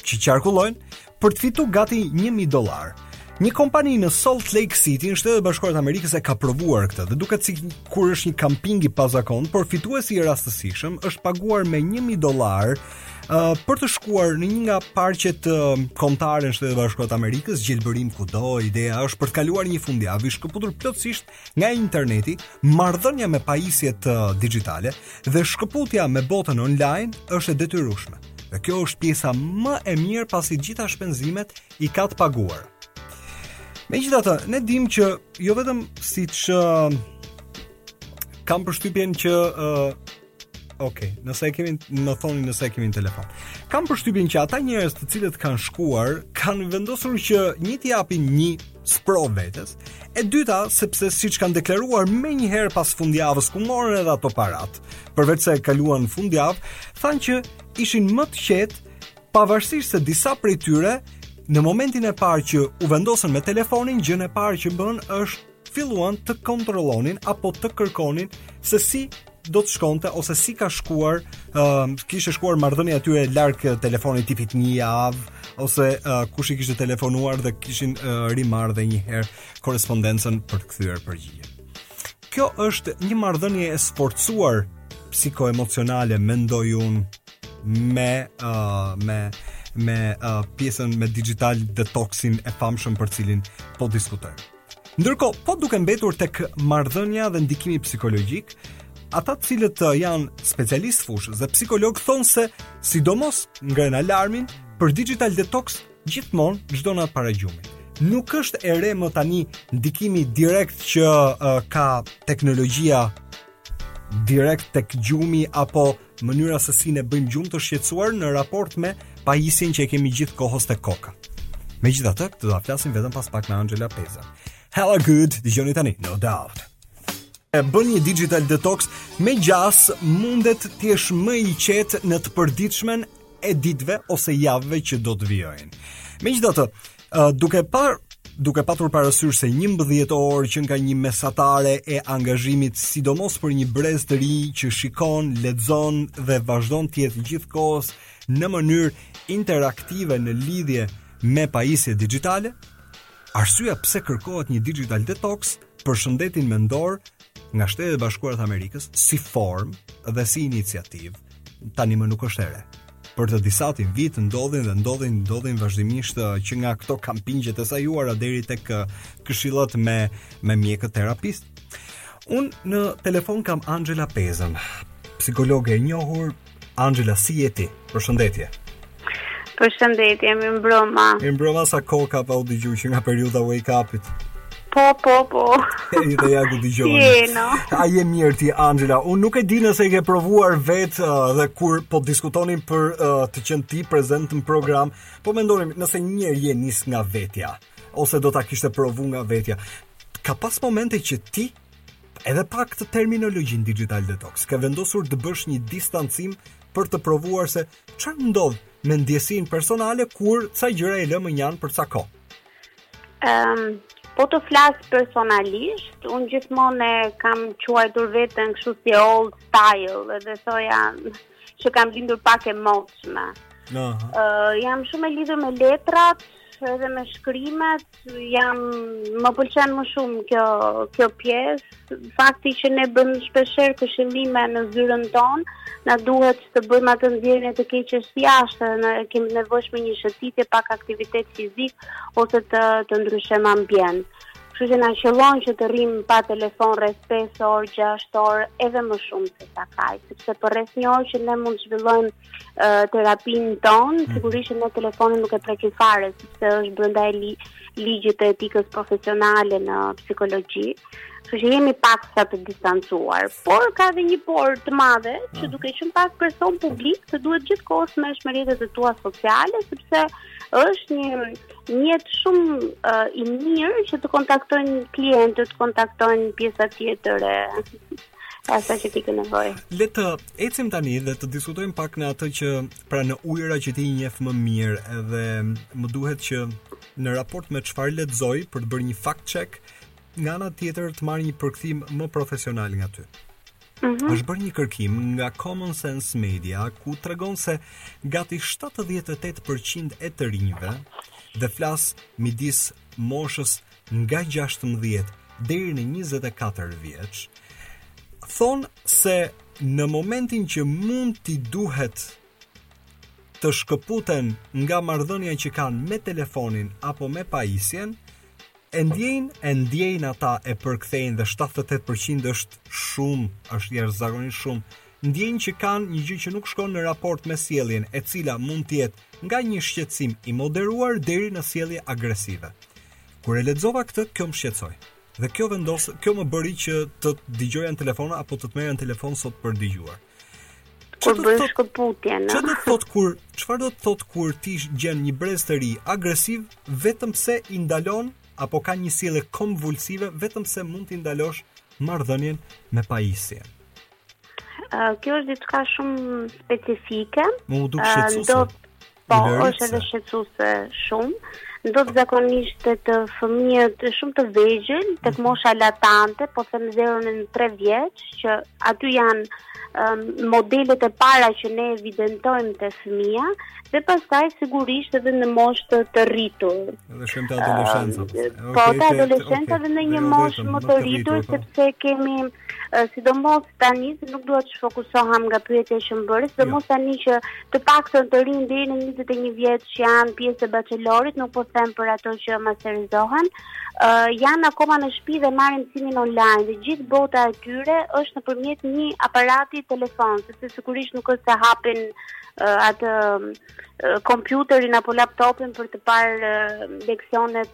që qarkullojnë për të fitu gati 1000 dollar. Një kompani në Salt Lake City, në Shtetet e Bashkuara të Amerikës e ka provuar këtë dhe duket sikur është një kamping i pazakontë, por fituesi i rastësishëm është paguar me 1000 dollar uh, për të shkuar në një nga parqet uh, kombëtare në Shtetet e Bashkuara të Amerikës, gjelbërim kudo, ideja është për të kaluar një fundjavë i shkëputur plotësisht nga interneti, marrëdhënia me pajisjet digjitale dhe shkëputja me botën online është e detyrueshme. Dhe kjo është pjesa më e mirë pasi gjitha shpenzimet i ka të paguara. Megjithatë, ne dimë që jo vetëm siç uh, kam përshtypjen që uh, Ok, nëse e kemi më thoni nëse e kemi në telefon. Kam përshtypjen që ata njerëz të cilët kanë shkuar, kanë vendosur që një t'i japin një sprovë vetes, e dyta sepse siç kanë deklaruar menjëherë pas fundjavës ku morën edhe ato paratë, përveç se e kaluan fundjavë, thanë që ishin më të qetë pavarësisht se disa prej tyre në momentin e parë që u vendosën me telefonin, gjënë e parë që bën është filluan të kontrollonin apo të kërkonin se si do të shkonte ose si ka shkuar, ë uh, kishte shkuar marrëdhënia e tyre larg telefonit tipit një javë ose uh, kush i kishte telefonuar dhe kishin uh, rimarrë dhe një herë korrespondencën për të kthyer përgjigje. Kjo është një marrëdhënie e sforcuar psikoemocionale, mendoj unë, me uh, me me uh, pjesën me digital detoxin e famshëm për cilin po diskutojmë. Ndërkohë, po duke mbetur tek marrëdhënia dhe ndikimi psikologjik, ata të cilët eh, janë specialistë të fushës dhe psikologë thonë se sidomos ngrenë alarmin për digital detox gjithmonë çdo natë para gjumit. Nuk është e re më tani ndikimi direkt që uh, ka teknologjia direkt tek gjumi apo Mënyra se si ne bëjmë gjumë të shqetësuar në raport me pajisjen që e kemi gjithë kohës te koka. Megjithatë, do ta flasim vetëm pas pak me Anxhela Peza. Hella good, dëgjoni tani, no doubt. Nëse bën një digital detox me gjas mundet të jesh më i qetë në të përditshmen e ditëve ose javëve që do të vijojnë. Megjithatë, duke par duke patur parasysh se 11 orë që nga një mesatare e angazhimit, sidomos për një brez të ri që shikon, lexon dhe vazhdon të jetë gjithkohës në mënyrë interaktive në lidhje me pajisje dixhitale, arsyeja pse kërkohet një digital detox për shëndetin mendor nga Shtetet e Bashkuara të Amerikës si formë dhe si iniciativë tani më nuk është e re. Për të disatin vit ndodhin dhe ndodhin ndodhin vazhdimisht uh, që nga këto kampingjet e sajuara deri tek uh, këshillat me me mjekët terapistë. Unë në telefon kam Anxhela Pezën, psikologe e njohur, Anxhela, si je ti? Përshëndetje. Përshëndetje, mirëmbrëma. Mirëmbrëma, sa kohë ka pa u dëgju që nga periudha e Wake Up-it. Po, po, po. Një të jaku t'i gjohën. Je, no. A je mirë ti, Anxhela? Unë nuk e di nëse e ke provuar vetë uh, dhe kur po diskutonim për uh, të qenë ti prezent në program, po mendonim nëse njeri e nis nga vetja, ose do ta kishte provu nga vetja. Ka pas momente që ti Edhe pa këtë terminologjinë digital detox, ke vendosur të bësh një distancim për të provuar se çfarë ndodh me ndjesinë personale kur ca gjëra i lë mënjanë për ca kohë. Ehm, um, po të flas personalisht, unë gjithmonë e kam quajtur veten kështu si old style, edhe thoja që kam lindur pak e motshme. Ëh, uh, jam shumë e lidhur me letrat, edhe me shkrimet, Jam, më pëlqen më shumë kjo kjo pjesë, fakti që ne bëjmë shpeshherë këshillime në zyrën tonë, na duhet të bëjmë atë nxjerrjen e të keqes jashtë, ne kemi nevojë për një shëtitje pak aktivitet fizik ose të të ndryshojmë ambient. Kështu që na qëllon që të rrim pa telefon rreth 5 orë, 6 orë, edhe më shumë se sa kaq, sepse për rreth një orë që ne mund të zhvillojmë terapinë tonë, mm. sigurisht që ne telefonin nuk e prekim fare, sepse është brenda e li, ligjit të etikës profesionale në psikologji. Kështu që jemi paksa të distancuar, por ka dhe një por të madhe që mm. duke qenë pak person publik, të duhet gjithkohë të merresh me rrjetet e tua sociale, sepse është një mjet shumë uh, i mirë që të kontaktojnë klientët, të kontaktojnë pjesa tjetër e asaj që ti ke nevojë. Le të Ecim tani dhe të diskutojmë pak në atë që pra në ujëra që ti i njeh më mirë edhe më duhet që në raport me çfarë lexoj për të bërë një fact check nga ana tjetër të marr një përkthim më profesional nga ty. Mm -hmm. është bërë një kërkim nga Common Sense Media ku tregon se gati 78% e të rinjve dhe flas midis moshës nga gjashtëmbëdhjetë deri në njëzet e katër vjeç thonë se në momentin që mund t'i duhet të shkëputen nga marrëdhënia që kanë me telefonin apo me pajisjen, e ndjejnë, e ndjejnë ata e përkthejnë dhe 78% është shumë, është jashtëzakonisht shumë ndjejnë që kanë një gjë që nuk shkon në raport me sjelljen, e cila mund të jetë nga një shqetësim i moderuar deri në sjellje agresive. Kur e lexova këtë, kjo më shqetësoi. Dhe kjo vendos, kjo më bëri që të dëgjoja në telefon apo të të merrja në telefon sot për të dëgjuar. Kur bën shkëputje, na. Çfarë do të thotë kur, çfarë do të thotë kur ti gjen një brez të ri agresiv vetëm pse i ndalon apo ka një sjellje kompulsive vetëm pse mund t'i ndalosh marrëdhënien me pajisjen. Kjo është diçka shumë specifike. M'u duk shqetësuese. Po, është edhe shqetësuese shumë. Ndodh zakonisht te, te fëmijët shumë të vegjël, tek mhm. mosha latante, po them 0 në 3 vjeç, që aty janë um, modelet e para që ne evidentojmë te fëmija, dhe pastaj sigurisht edhe në moshë të, të rritur. Edhe shumë te adoleshenca. Um, po, te adoleshenca dhe në një moshë më të rritur, po. sepse kemi sidomos tani se nuk dua të shfokusohem nga pyetja që më bëre, sidomos jo. tani që të paktën të rinjtë deri në 21 vjeç që janë pjesë e bachelorit, nuk po them për ato që masterizohen, uh, janë akoma në shtëpi dhe marrin mësimin online. Dhe gjithë bota e tyre është nëpërmjet një aparati telefon, sepse sigurisht nuk është se hapin uh, atë uh, kompjuterin apo laptopin për të parë uh, leksionet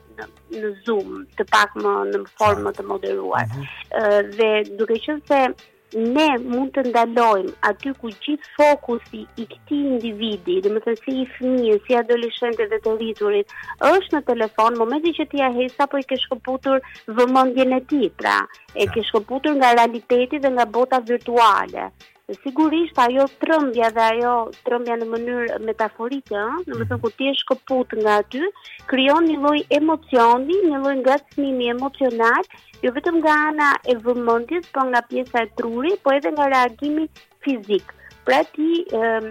në Zoom, të pak më në formë më të moderuar. Mm -hmm. Dhe duke qenë se ne mund të ndalojmë aty ku gjithë fokusi i këtij individi, domethënë si fëmija, si adoleshenti dhe të rriturit, është në telefon, momenti që ti ia heq, sapo i ke shkëputur vëmendjen e tij, pra, e ke shkëputur nga realiteti dhe nga bota virtuale. Sigurisht ajo trëmbja dhe ajo trëmbja në mënyrë metaforike, ëh, domethënë kur ti je shkëput nga aty, krijon një lloj emocioni, një lloj ngacmimi emocional, jo vetëm nga ana e vëmendjes, po nga pjesa e trurit, po edhe nga reagimi fizik. Pra ti um,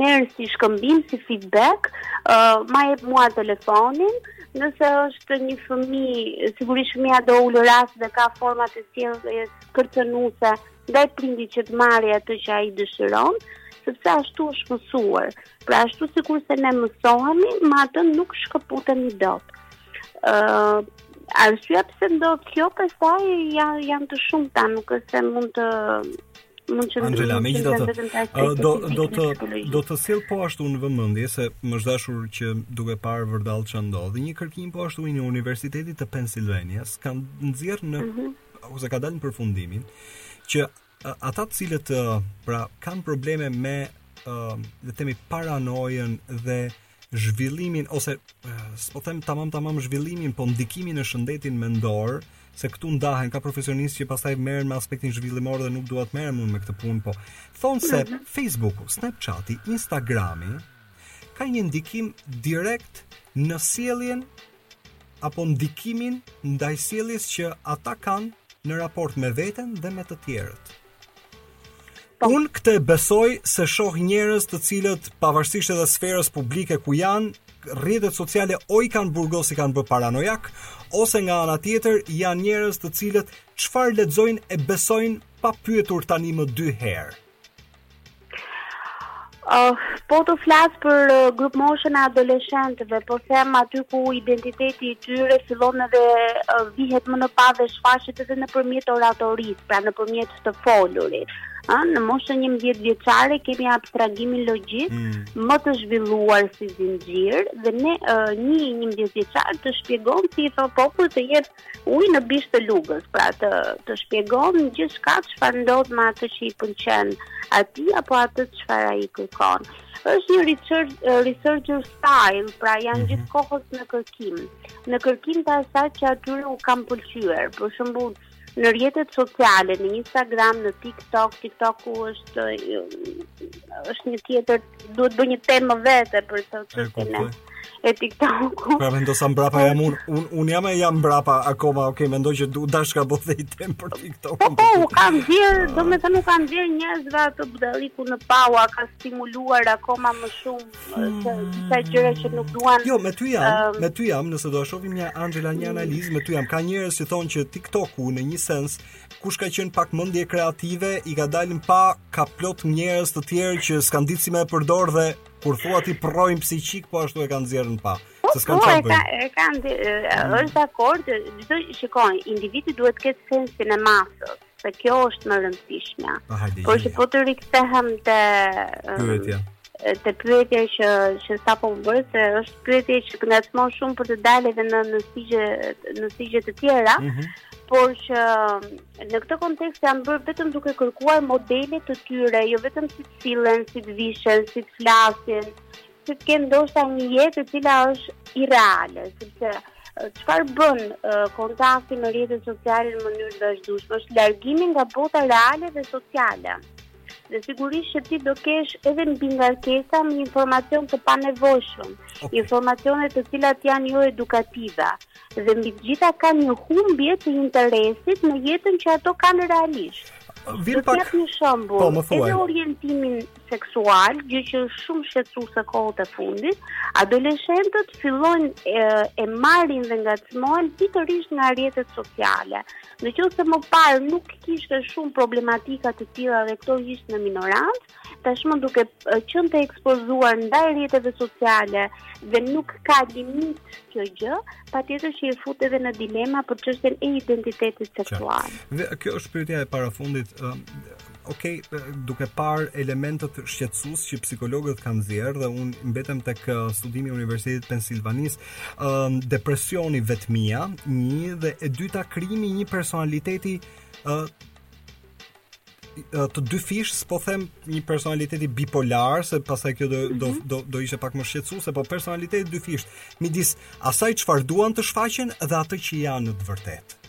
merr si shkëmbim, si feedback, uh, ma jep mua telefonin, nëse është një fëmijë, sigurisht fëmija do ulërasë dhe ka format e sjelljes kërcënuese, Ndaj prindit që të marrë atë që ai dëshiron, sepse ashtu është mësuar. Pra ashtu sikurse ne mësohemi, me atë nuk shkëputemi dot. Ë uh, arsyeja pse ndodh kjo pastaj janë janë të shumta, nuk është se mund të mund të Angela, megjithatë do do të do të sjell po ashtu në vëmendje se më është dashur që duke parë vërdall ça ndodh, një kërkim po ashtu i Universitetit të Pennsylvanias kanë nxjerr në mm -hmm. ose ka dalë në përfundimin që ata të cilët pra kanë probleme me le të themi paranojën dhe zhvillimin ose s'po them tamam tamam zhvillimin, po ndikimin në shëndetin mendor, se këtu ndahen ka profesionistë që pastaj merren me aspektin zhvillimor dhe nuk dua të merrem unë me këtë punë, po thon se mhm. Facebooku, Snapchati, Instagrami kanë një ndikim direkt në sjelljen apo ndikimin ndaj sjelljes që ata kanë në raport me veten dhe me të tjerët. Po. Unë këtë e besoj se shoh njerëz të cilët pavarësisht edhe sferës publike ku janë, rrjetet sociale o i kanë burgos i kanë bë paranojak, ose nga ana tjetër janë njerëz të cilët çfarë lexojnë e besojnë pa pyetur tani më dy herë. Uh, po të flasë për uh, grupmoshën e adoleshentëve, po them aty ku identiteti i tyre fillon edhe uh, vihet më në pah dhe shfaqet edhe nëpërmjet oratorisë, pra nëpërmjet të folurit. Uh, në moshën njëmbëdhjetëvjeçare kemi abstragimin logjik mm. më të zhvilluar si zinxhir dhe ne uh, një njëmbëdhjetëvjeçar të shpjegon si i thotë populli të jetë Ujë në bisht të lugës, pra të të shpjegon gjithçka çfarë ndodh me atë që i pëlqen atij apo atë çfarë ai kërkon. Është një research researcher style, pra janë mhm. gjithë kohës në kërkim. Në kërkim të asaj që atyre u kanë pëlqyer. Për shembull, në rrjetet sociale, në Instagram, në TikTok, TikToku është është një tjetër, duhet bërë një temë vete për çështjen e e TikTok-u. Pra mendo sa mbrapa jam unë, unë un jam e jam mbrapa akoma, ok, mendo që du dash ta bëj dhe i tem për TikTok-u. Po, po, u ka nxjerrë, ah. do me thënë u ka nxjerrë njerëzve atë budallallëkun në pah, ka stimuluar akoma më shumë, hmm. se disa gjëre që nuk duan. Jo, me ty jam, um, me ty jam, nëse do ta shofim një Anxhela një analizë, me ty jam, ka njerëz që thonë që TikTok-u në një sens, kush ka qenë pak mendje kreative, i ka dalë në pah, ka plot njerëz të tjerë që s'kan ditë si me e përdor dhe Kur thua ti përroin psikik, po ashtu e kanë nxjerrë në pah. Po, se s'kanë po, çfarë bëjnë. Po, e kanë kanë mm. është dakord, çdo shikojnë, individi duhet të ketë sensin e masës, se kjo është më rëndësishme. Por që po të rikthehem te pyetja te pyetja që që sapo më bëre se është pyetje që të ngacmon shumë për të dalë edhe në në shtigje në shtigje të tjera, mm -hmm. por që Në këtë kontekst janë bërë vetëm duke kërkuar modele të tyre, jo vetëm si të sillen, si të vishen, si të flasin, si të kenë ndoshta një jetë e cila është irreale, sepse çfarë bën kontakti me rrjetet sociale në mënyrë të vazhdueshme është largimi nga bota reale dhe sociale. Dhe sigurisht që ti do kesh edhe mbingarkesa me informacion të panevojshëm, okay. informacione të cilat janë jo edukative dhe mbi të gjitha kanë një humbje të interesit në jetën që ato kanë realisht. Vim pak. Te një shembull, po, edhe orientimin seksual, gjë që është shumë shqetësuese kohët e fundit, adoleshentët fillojnë e, e marrin dhe ngacmohen pikërisht nga rrjetet sociale. Në qoftë se më parë nuk kishte shumë problematika të tilla dhe këto ishte në minorancë, tashmë duke qenë të ekspozuar ndaj rrjeteve sociale dhe nuk ka limit kjo gjë, patjetër që i fut edhe në dilema për çështjen e identitetit seksual. Dhe kjo është pyetja e parafundit, ok, duke parë elementet shqetësues që psikologët kanë nxjerrë dhe unë mbetem tek studimi i Universitetit të Pensilvanisë, uh, depresioni vetmia, një dhe e dyta krijimi i një personaliteti uh, të dyfishtë, s'po them një personaliteti bipolar, se pastaj kjo do, do, mhm. do, do ishte pak më shqetësuese, po personaliteti të dyfishtë, midis asaj çfarë duan të shfaqen dhe atë që janë në të vërtetë.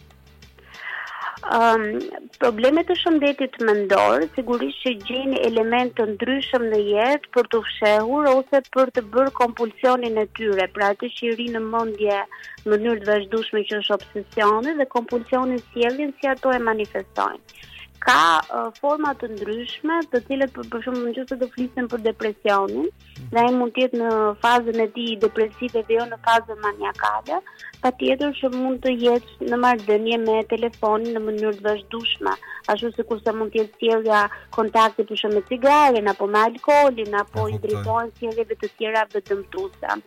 Um, problemet e shëndetit mendor sigurisht që gjejnë elementë të ndryshëm në jetë për t'u fshehur ose për të bërë kompulsionin e tyre, pra atë që i rri në mendje në mënyrë të vazhdueshme që është obsesioni dhe kompulsionin, sjelljen si ato e manifestojnë. Ka uh, forma të ndryshme, të cilat për, për shembull nëse do flisim për depresionin, dhe ai mund të jetë në fazën e tij depresive dhe jo në fazën maniakale, patjetër që mund të jetë në marrëdhënie me telefonin në mënyrë të vazhdueshme, ashtu sikur se mund të jetë sjellja kontakti për shembull me cigaren apo me alkoolin apo po, i drejtohen sjelljeve të tjera të dëmtuese.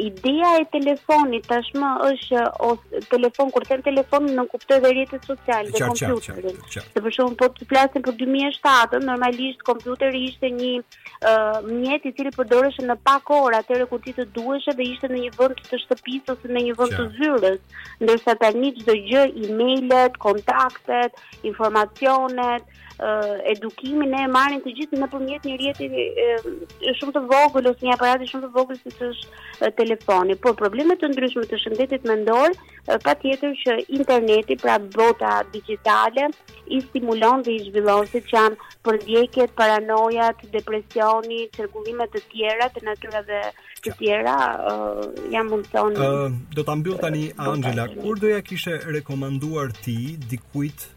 Ideja e telefonit tashmë është ose telefon kur them telefon nënkuptoj dhe rrjetet sociale dhe kompjuterin. Sepse shumë po të flasim për 2007, normalisht kompjuteri ishte një mjet i cili përdoreshe në pak orë atëherë kur ty të duheshe dhe ishte në një vend të shtëpisë ose në një vend të zyrës, ndërsa tani çdo gjë, emailet, kontaktet, informacionet, edukimin ne e marrin të gjithë nëpërmjet një rrjeti shumë të vogël ose një aparati shumë të vogël siç është telefoni. Por probleme të ndryshme të shëndetit mendor patjetër që interneti, pra bota digjitale, i stimulon dhe i zhvillon siç janë përndjekjet, paranojat, depresioni, çrregullime të tjera të natyrave të tjera, uh, ia mundëson. Uh, do ta mbyll tani Anxhela, kur do ia kishe rekomanduar ti dikujt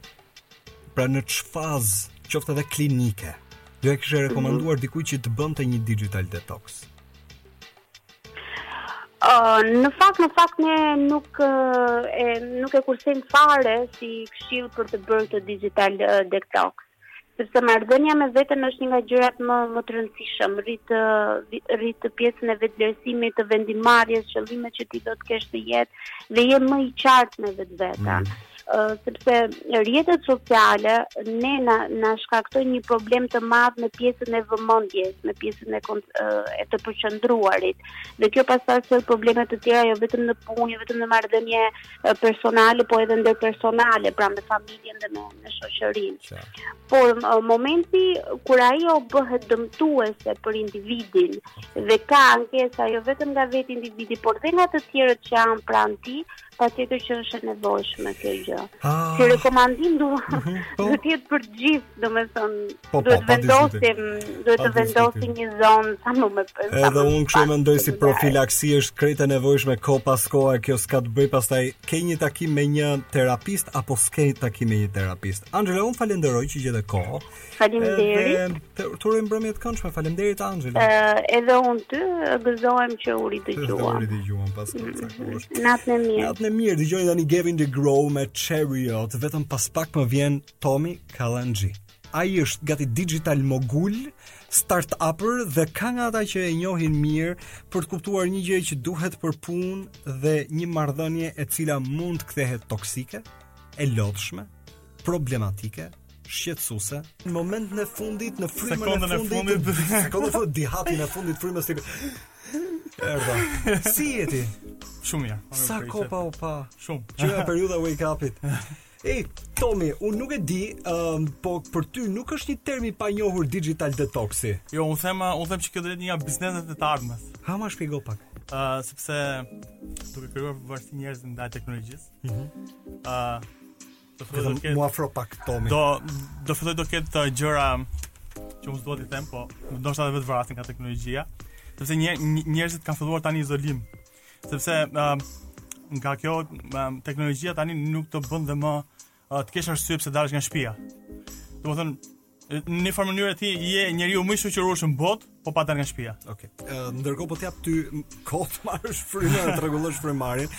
pra në ç'fazë, qoftë edhe klinike? Do ia kishe rekomanduar mm -hmm. dikujt që të bënte një digital detox? Uh, në fakt në fakt ne nuk e nuk e kursejmë fare si këshillë për të bërë të digital uh, detox sepse marrëdhënia me veten është një nga gjërat më më të rëndësishme, rrit rrit pjesën e vetëvlerësimit, të vendimmarrjes, qëllimet që ti do të kesh në jetë dhe je më i qartë me vetveten. Mm. sepse rrjetet sociale ne na na shkaktojnë një problem të madh në pjesën e vëmendjes, në pjesën e e të përqendruarit. Dhe kjo pastaj sjell probleme të tjera jo vetëm në punë, jo vetëm në marrëdhënie personale, por edhe ndërpersonale, pra me familjen dhe me me shoqërinë. Por momenti kur ajo bëhet dëmtuese për individin dhe ka ankesa jo vetëm nga vetë individi, por dhe nga të tjerët që janë pranë tij, Patjetër që është e nevojshme kjo gjë. Ah. Si rekomandim do mhm, po. të jetë për të gjithë, domethënë po, po, duhet vendosim, duhet të vendosim një zonë sa më me pesë. Edhe unë kështu mendoj si profilaksi është krejt e nevojshme kohë pas kohe, kjo s'ka të bëjë pastaj ke një takim me një terapist apo s'ke një takim me një terapist. Anxhela, unë falënderoj që gjete kohë. Faleminderit. Të uroj mbrëmje të këndshme. Faleminderit Anxhela. Ëh, edhe un ty gëzohem që u ridëgjuam. Të u ridëgjuam pas kësaj mm, zakonisht. Mm, natën e mirë. Natën e mirë. Dëgjoni tani Gavin DeGraw me Chariot. Vetëm pas pak më vjen Tomi Kallanxhi. Ai është gati digital mogul, start-upper dhe ka nga ata që e njohin mirë për të kuptuar një gjë që duhet për punë dhe një marrëdhënie e cila mund të kthehet toksike, e lodhshme, problematike shqetësuese. Në momentin e fundit, në frymën e fundit, sekondën e fundit, dihatjen e fundit frymës erdhe. Si je ti? Shumë mirë. Sa kohë pa u pa? Shumë. Që nga periudha wake up-it. Ej, Tomi, unë nuk e di, um, po për ty nuk është një term i panjohur digital detoxi. Jo, unë them, unë them që kjo do jetë një nga bizneset e të ardhmes. Ha ma shpjego pak. Uh, sepse duke krijuar varësi njerëz ndaj teknologjisë. Mhm. Mm uh, Do fillojë të ketë. M'u afro pak Tomi. Do do fillojë të ketë uh, gjëra që unë s'dua t'i them, po ndoshta edhe vetëvrasje nga teknologjia, sepse nje, njerëzit kanë filluar tani izolim. Sepse uh, nga kjo um, teknologjia tani nuk të bën dot më uh, të kesh arsye pse dalësh nga shtëpia. Domethënë Në një farë mënyre ti je njeriu më i shoqërueshëm në botë, po pa dalë nga shpia. Ok. Ndërkohë po t'jap ty kohë t'marrësh frymë dhe të rregullosh frymën.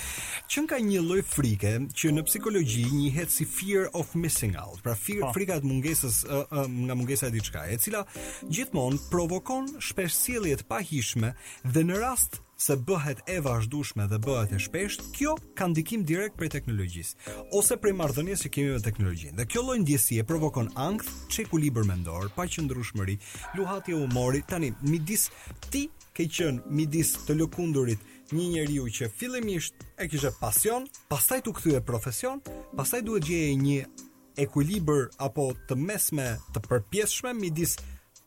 Që ka një lloj frike që në psikologji njihet si fear of missing out. Pra fear, po. frika e të mungesës uh, uh, nga mungesa e diçkaje, e cila gjithmonë provokon shpesh sjellje të pahijshme dhe në rast se bëhet e vazhdueshme dhe bëhet e shpeshtë, kjo ka ndikim direkt prej teknologjisë ose prej marrëdhënies që kemi me teknologjinë. Dhe kjo lloj ndjesie provokon ankth, çekuilibër mendor, paqëndrueshmëri, luhatje humori. Tani, midis ti ke qenë midis të lëkundurit një njeriu që fillimisht e kishe pasion, pastaj t'u kthye profesion, pastaj duhet gjeje një ekuilibër apo të mesme të përpjesshme midis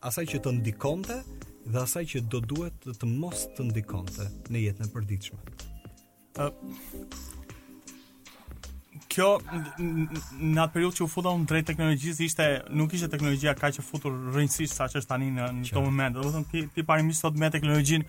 asaj që të ndikonte dhe asaj që do duhet të, të mos të ndikonte në jetën e përditshme. Ë Kjo në atë periudhë që u futa unë drejt teknologjisë ishte nuk ishte teknologjia kaq e futur rrënjësisht sa që është tani në në këtë moment. Domethënë ti ti parimisht sot me teknologjinë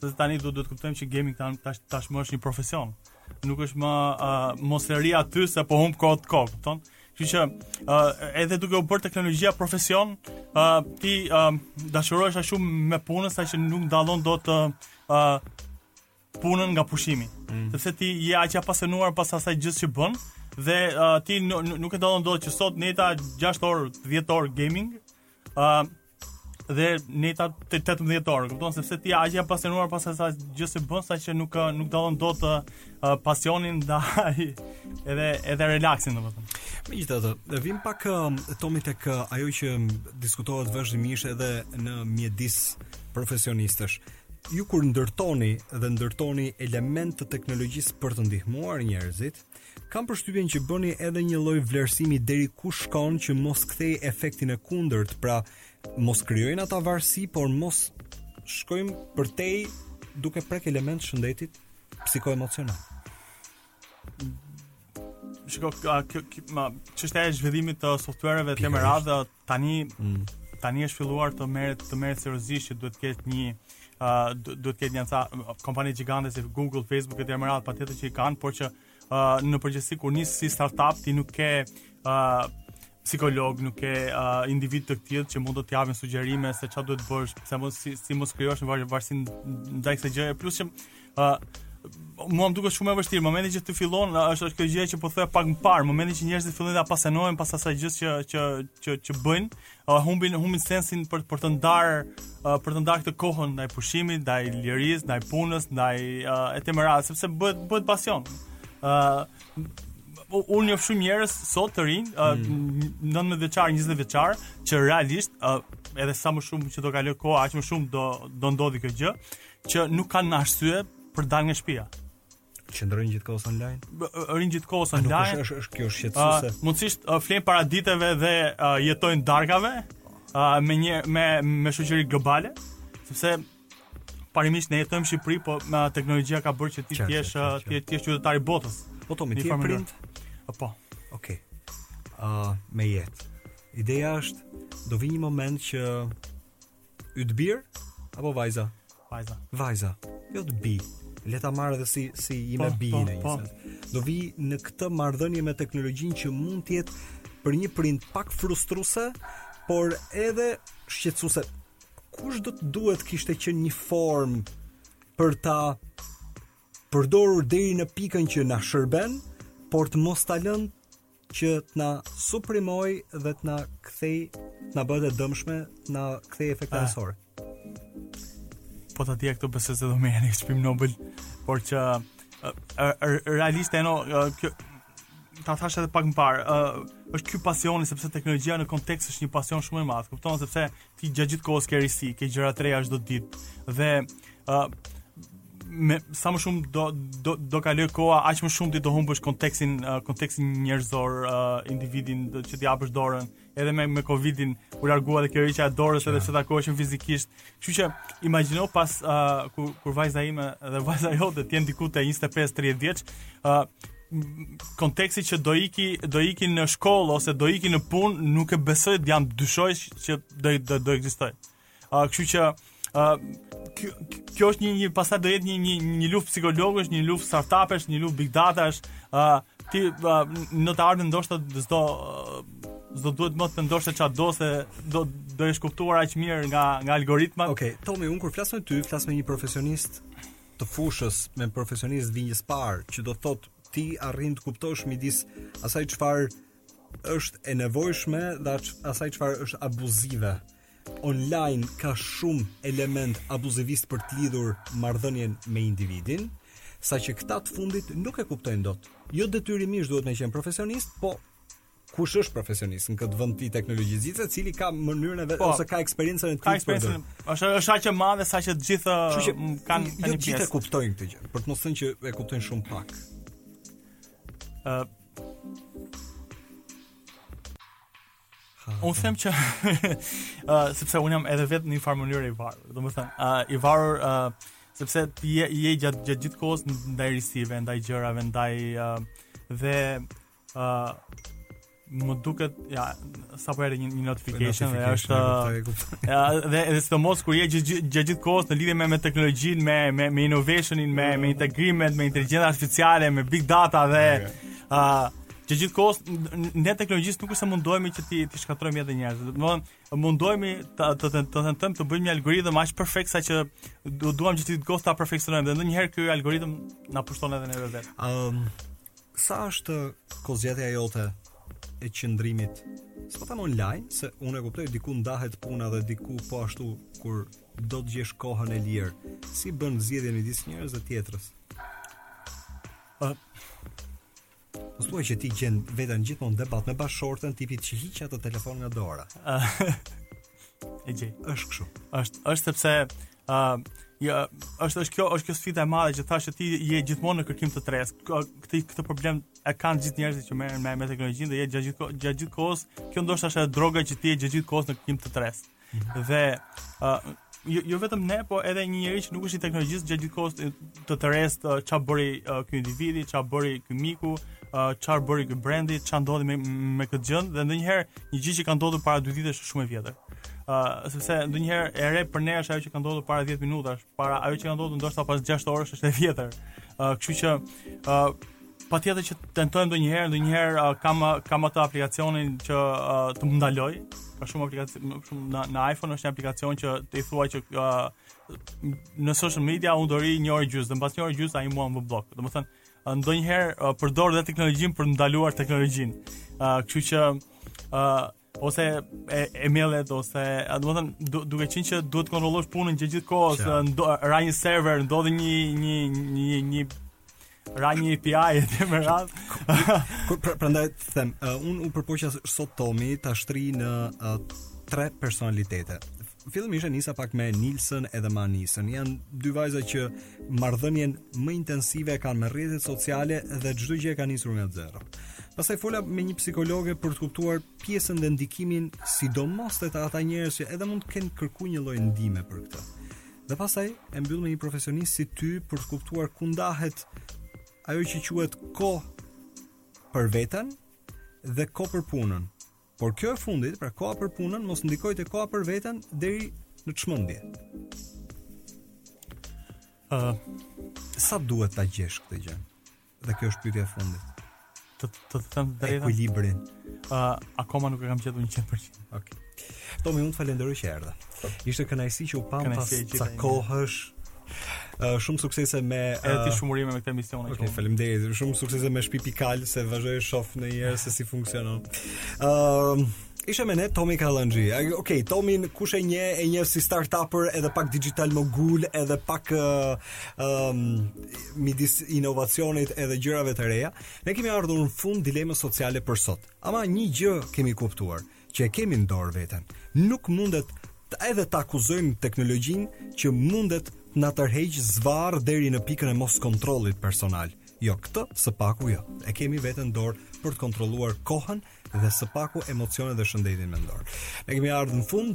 Sepse tani duhet të kuptojmë që gaming tani tash tashmë është një profesion. Nuk është më uh, mos rri aty se po humb kohën kot, kupton? Kështu që uh, edhe duke u bërë teknologjia profesion, uh, ti uh, dashurohesh aq shumë me punën sa që nuk dallon dot të uh, punën nga pushimi. Mm. Sepse ti je aq i apasionuar pas asaj gjëje që bën dhe uh, ti nuk e dallon dot që sot ndejta 6 orë, 10 orë gaming, uh, dhe ndejta 18 orë, kupton sepse ti aq je apasionuar pas asaj gjëje që bën sa që nuk nuk dallon dot uh, pasionin ndaj edhe edhe relaxin domethënë. Megjithatë, të vijmë pak um, Tomi tek uh, ajo që diskutohet vazhdimisht edhe në mjedise profesionistësh. Ju kur ndërtoni dhe ndërtoni elementë të teknologjisë për të ndihmuar njerëzit, Kam përshtypjen që bëni edhe një lloj vlerësimi deri ku shkon që mos kthej efektin e kundërt, pra mos krijojnë ata varësi, por mos shkojmë përtej duke prek element shëndetit psikoemocional. Shiko, kjo kjo me çështjen e zhvillimit të softwareve e me radhë Tani mm. tani është filluar të merret të merret seriozisht që duhet të ketë një uh, duhet të ketë një ca kompani gjigante si Google, Facebook e me radhë patjetër që i kanë, por që uh, në përgjithësi kur nis si startup ti nuk ke uh, psikolog, nuk ke uh, individ të tillë që mund të të japin sugjerime se çfarë duhet të bësh, pse mos si, si mos krijosh një varësi ndaj kësaj gjëje, plus që Ë Mua më duket shumë e vështirë, momentin që të fillon, është është kjo gjë që po thoja pak më parë, momentin që njerëzit fillojnë të apasionohen pas asaj gjëje që që që që bëjnë, uh, humbin humbin sensin për për të ndarë uh, për të ndarë këtë kohën ndaj pushimit, ndaj lirisë, ndaj punës, ndaj uh, e me radhë, sepse bëhet bëhet pasion. ë uh, unë njoh shumë njerëz sot të rinj, uh, mm. 19 vjeçar, 20 vjeçar, që realisht uh, edhe sa më shumë që do kaloj koha, aq më shumë do do ndodhë kjo gjë, që nuk kanë më arsye për të dalë nga shpia. Qëndrojnë gjithë kohës online? Rrinë gjithë kohës online. Nuk është, është kjo shqetësuese? Uh, mundësisht uh, flenë para diteve dhe uh, jetojnë darkave uh, me, një, me, me shoqëri globale, sepse parimisht ne jetojmë në Shqipëri, po teknologjia ka bërë që ti të jesh ti të jesh qytetar i botës. Po ti je prind. Po. Okej. Ë me jetë. Ideja është do vijë një moment që Yt bir apo vajza? Vajza. Vajza. Jot bijë. Le ta marr edhe si si ime po, bijë po, në po. Do vijë në këtë marrëdhënie me teknologjinë që mund të jetë për një prind pak frustruese, por edhe shqetësuese. Kush do të duhej të kishte qenë një formë për ta përdorur deri në pikën që na shërben, por të mos ta lënë që të na suprimojë dhe të na kthejë, të na bëhet e dëmshme, të na kthejë efekt anësor. Po ta dija këto besoj se do më jepnin çmim Nobel, por që realisht është kjo ta thashë edhe pak më parë, uh, është ky pasioni sepse teknologjia në kontekst është një pasion shumë i madh. Kupton sepse ti gjatë gjithë kohës ke risi, ke gjëra të reja çdo ditë dhe ë uh, me sa më shumë do do do kalojë koha aq më shumë ti do humbësh kontekstin uh, kontekstin njerëzor uh, individin do që t'i japësh dorën edhe me me covidin u largua dhe kjo dhënia e dorës edhe pse takoheshim fizikisht kështu që imagjino pas uh, kur kur vajza ime dhe vajza jote të jenë diku te 25 30 vjeç uh, konteksti që do iki do iki në shkollë ose do iki në punë nuk e besoj jam dyshoj që do do do ekzistojë. A kështu që a kjo, kjo është një një pastaj do jetë një një një luftë psikologësh, një luftë startupesh, një luftë big datash, a ti a, në të ardhmen ndoshta s'do s'do duhet më të ndoshta çfarë do se do do jesh kuptuar aq mirë nga nga algoritmat. Okej, okay, Tomi, unë kur flas me ty, flas me një profesionist të fushës me profesionist të vijës së parë, që do të thotë ti arrin të kuptosh midis asaj çfarë është e nevojshme dhe asaj çfarë është abuzive. Online ka shumë elemente abuziviteti për të lidhur marrëdhënien me individin, saqë këta të fundit nuk e kuptojnë dot. Jo detyrimisht duhet me qenë profesionist, po kush është profesionist në këtë vend të teknologjisë, i cili ka mënyrën e vet po, ose ka eksperiencën e tij. Ka eksperiencën. Është është aq e madhe saqë të gjithë mm, kanë kanë jo të gjithë e kuptojnë këtë gjë, për të mos thënë që e kuptojnë shumë pak. Ë uh, Unë them që uh, sepse unë jam edhe vetë në një farë mënyrë i varur. Domethënë, uh, i varur uh, sepse ti je, je gjatë gjatë gjithë kohës ndaj risive, ndaj gjërave, ndaj uh, dhe Ë më duket ja sapo erdhi një, një notification dhe është ja dhe edhe sidomos kur je gjatë gjithë kohës në lidhje me me teknologjinë me me me innovationin me me integrimet me inteligjencën artificiale me big data dhe ë gjatë gjithë kohës ne të teknologjisë nuk është se mundohemi që t'i t'i shkatërrojmë edhe njerëz. Domethënë mundohemi të të të të tentojmë të bëjmë një algoritëm aq perfekt saqë duam gjithë kohës ta perfeksionojmë dhe ndonjëherë ky algoritëm na pushton edhe neve vetë. Ëm um, Sa është kohëzgjatja jote e qëndrimit s'po them online, se unë e kuptoj diku ndahet puna dhe diku po ashtu kur do të gjesh kohën e lirë, si bën zgjedhjen midis njërës dhe tjetrës. Ë Mos thuaj që ti gjen veten gjithmonë në debat me bashkëshorten tipit që hiqe atë telefon nga dora. e gjej. Është kështu. Është është sepse Ë, uh, ja, është është kjo është kjo sfida e madhe që thashë që ti je gjithmonë në kërkim të së resë. Këtë këtë problem e kanë gjithë njerëzit që merren me me teknologjinë dhe je gjatë gjithë gjatë gjithë kohës, kjo ndoshta është droga që ti je gjatë gjithë kohës në kërkim të së resë. Mhm. Dhe ë uh, jo, jo vetëm ne, po edhe një njeri që nuk është i teknologjisë gjatë gjithë kohës të së resë çfarë bëri ky individi, çfarë bëri ky miku, çfarë bëri ky brendi, çfarë ndodhi me me këtë gjë dhe ndonjëherë një gjë që ka ndodhur para dy ditësh është shumë e vjetër. Ë uh, sepse ndonjëherë e re për ne është ajo që ka ndodhur para 10 minutash, para ajo që ka ndodhur ndoshta pas 6 orësh është e vjetër. Ë uh, kështu që ë uh, patjetër që tentojmë ndonjëherë, ndonjëherë uh, kam kam atë aplikacionin që uh, të më ndalojë. Ka shumë aplikacione, shumë në, në iPhone është një aplikacion që ti i thua që uh, në social media unë do rri një orë gjys, dhe mbas një orë gjys ai mua më bllokon. Domethënë, ndonjëherë përdor dhe teknologjinë për të ndaluar teknologjinë. Ë, kështu që ë ose e, emailet ose domethënë du, duke qenë që duhet të kontrollosh punën gjithë kohës, ra një server, ndodhi një një një një ra një API e të me radhë. Pra, prandaj të them, uh, unë u përpoqa sot Tomi ta shtrij në uh, tre personalitete. Fillimisht e nisa pak me Nilsën edhe me Anisën. Janë dy vajza që marrëdhënien më intensive e kanë me rrjetet sociale dhe çdo gjë e kanë nisur nga zero. Pastaj fola me një psikologe për të kuptuar pjesën dhe ndikimin, sidomos te ata njerëz që edhe mund të kenë kërkuar një lloj ndihme për këtë. Dhe pastaj e mbyll me një profesionist si ty për të kuptuar ku ndahet ajo që quhet kohë për veten dhe kohë për punën. Por kjo e fundit, pra koha për punën, mos ndikojë te koha për veten deri në çmendje. Ë uh, sa duhet ta gjesh këtë gjë? Dhe kjo është pyetja e fundit. Të të të them drejtën. Ekuilibrin. Ë, uh, akoma nuk e kam gjetur 100%. Okej. Tomi, unë të falenderoj që erdhe. Ishte kënaqësi që u pamë pas sa kohësh. Uh, shumë suksese me uh, edhe ti shumë urime me këtë emision okay, faleminderit shumë suksese me shtëpi pikal se vazhdoj të shoh në një herë se si funksionon ë uh, Ishte me ne Tomi Kallanxhi. Okej, okay, Tomi kush e njeh e njeh si startuper edhe pak digital mogul edhe pak uh, um, midis inovacionit edhe gjërave të reja, ne kemi ardhur në fund të dilemës sociale për sot. Ama një gjë kemi kuptuar, që e kemi në dorë veten. Nuk mundet edhe të akuzojmë teknologjinë që mundet të na tërheqë zvarrë deri në pikën e moskontrollit personal. Jo, këtë së paku jo. E kemi vetë në dorë për të kontrolluar kohën dhe së paku emocionet dhe shëndetin mendor. Ne kemi ardhur në fund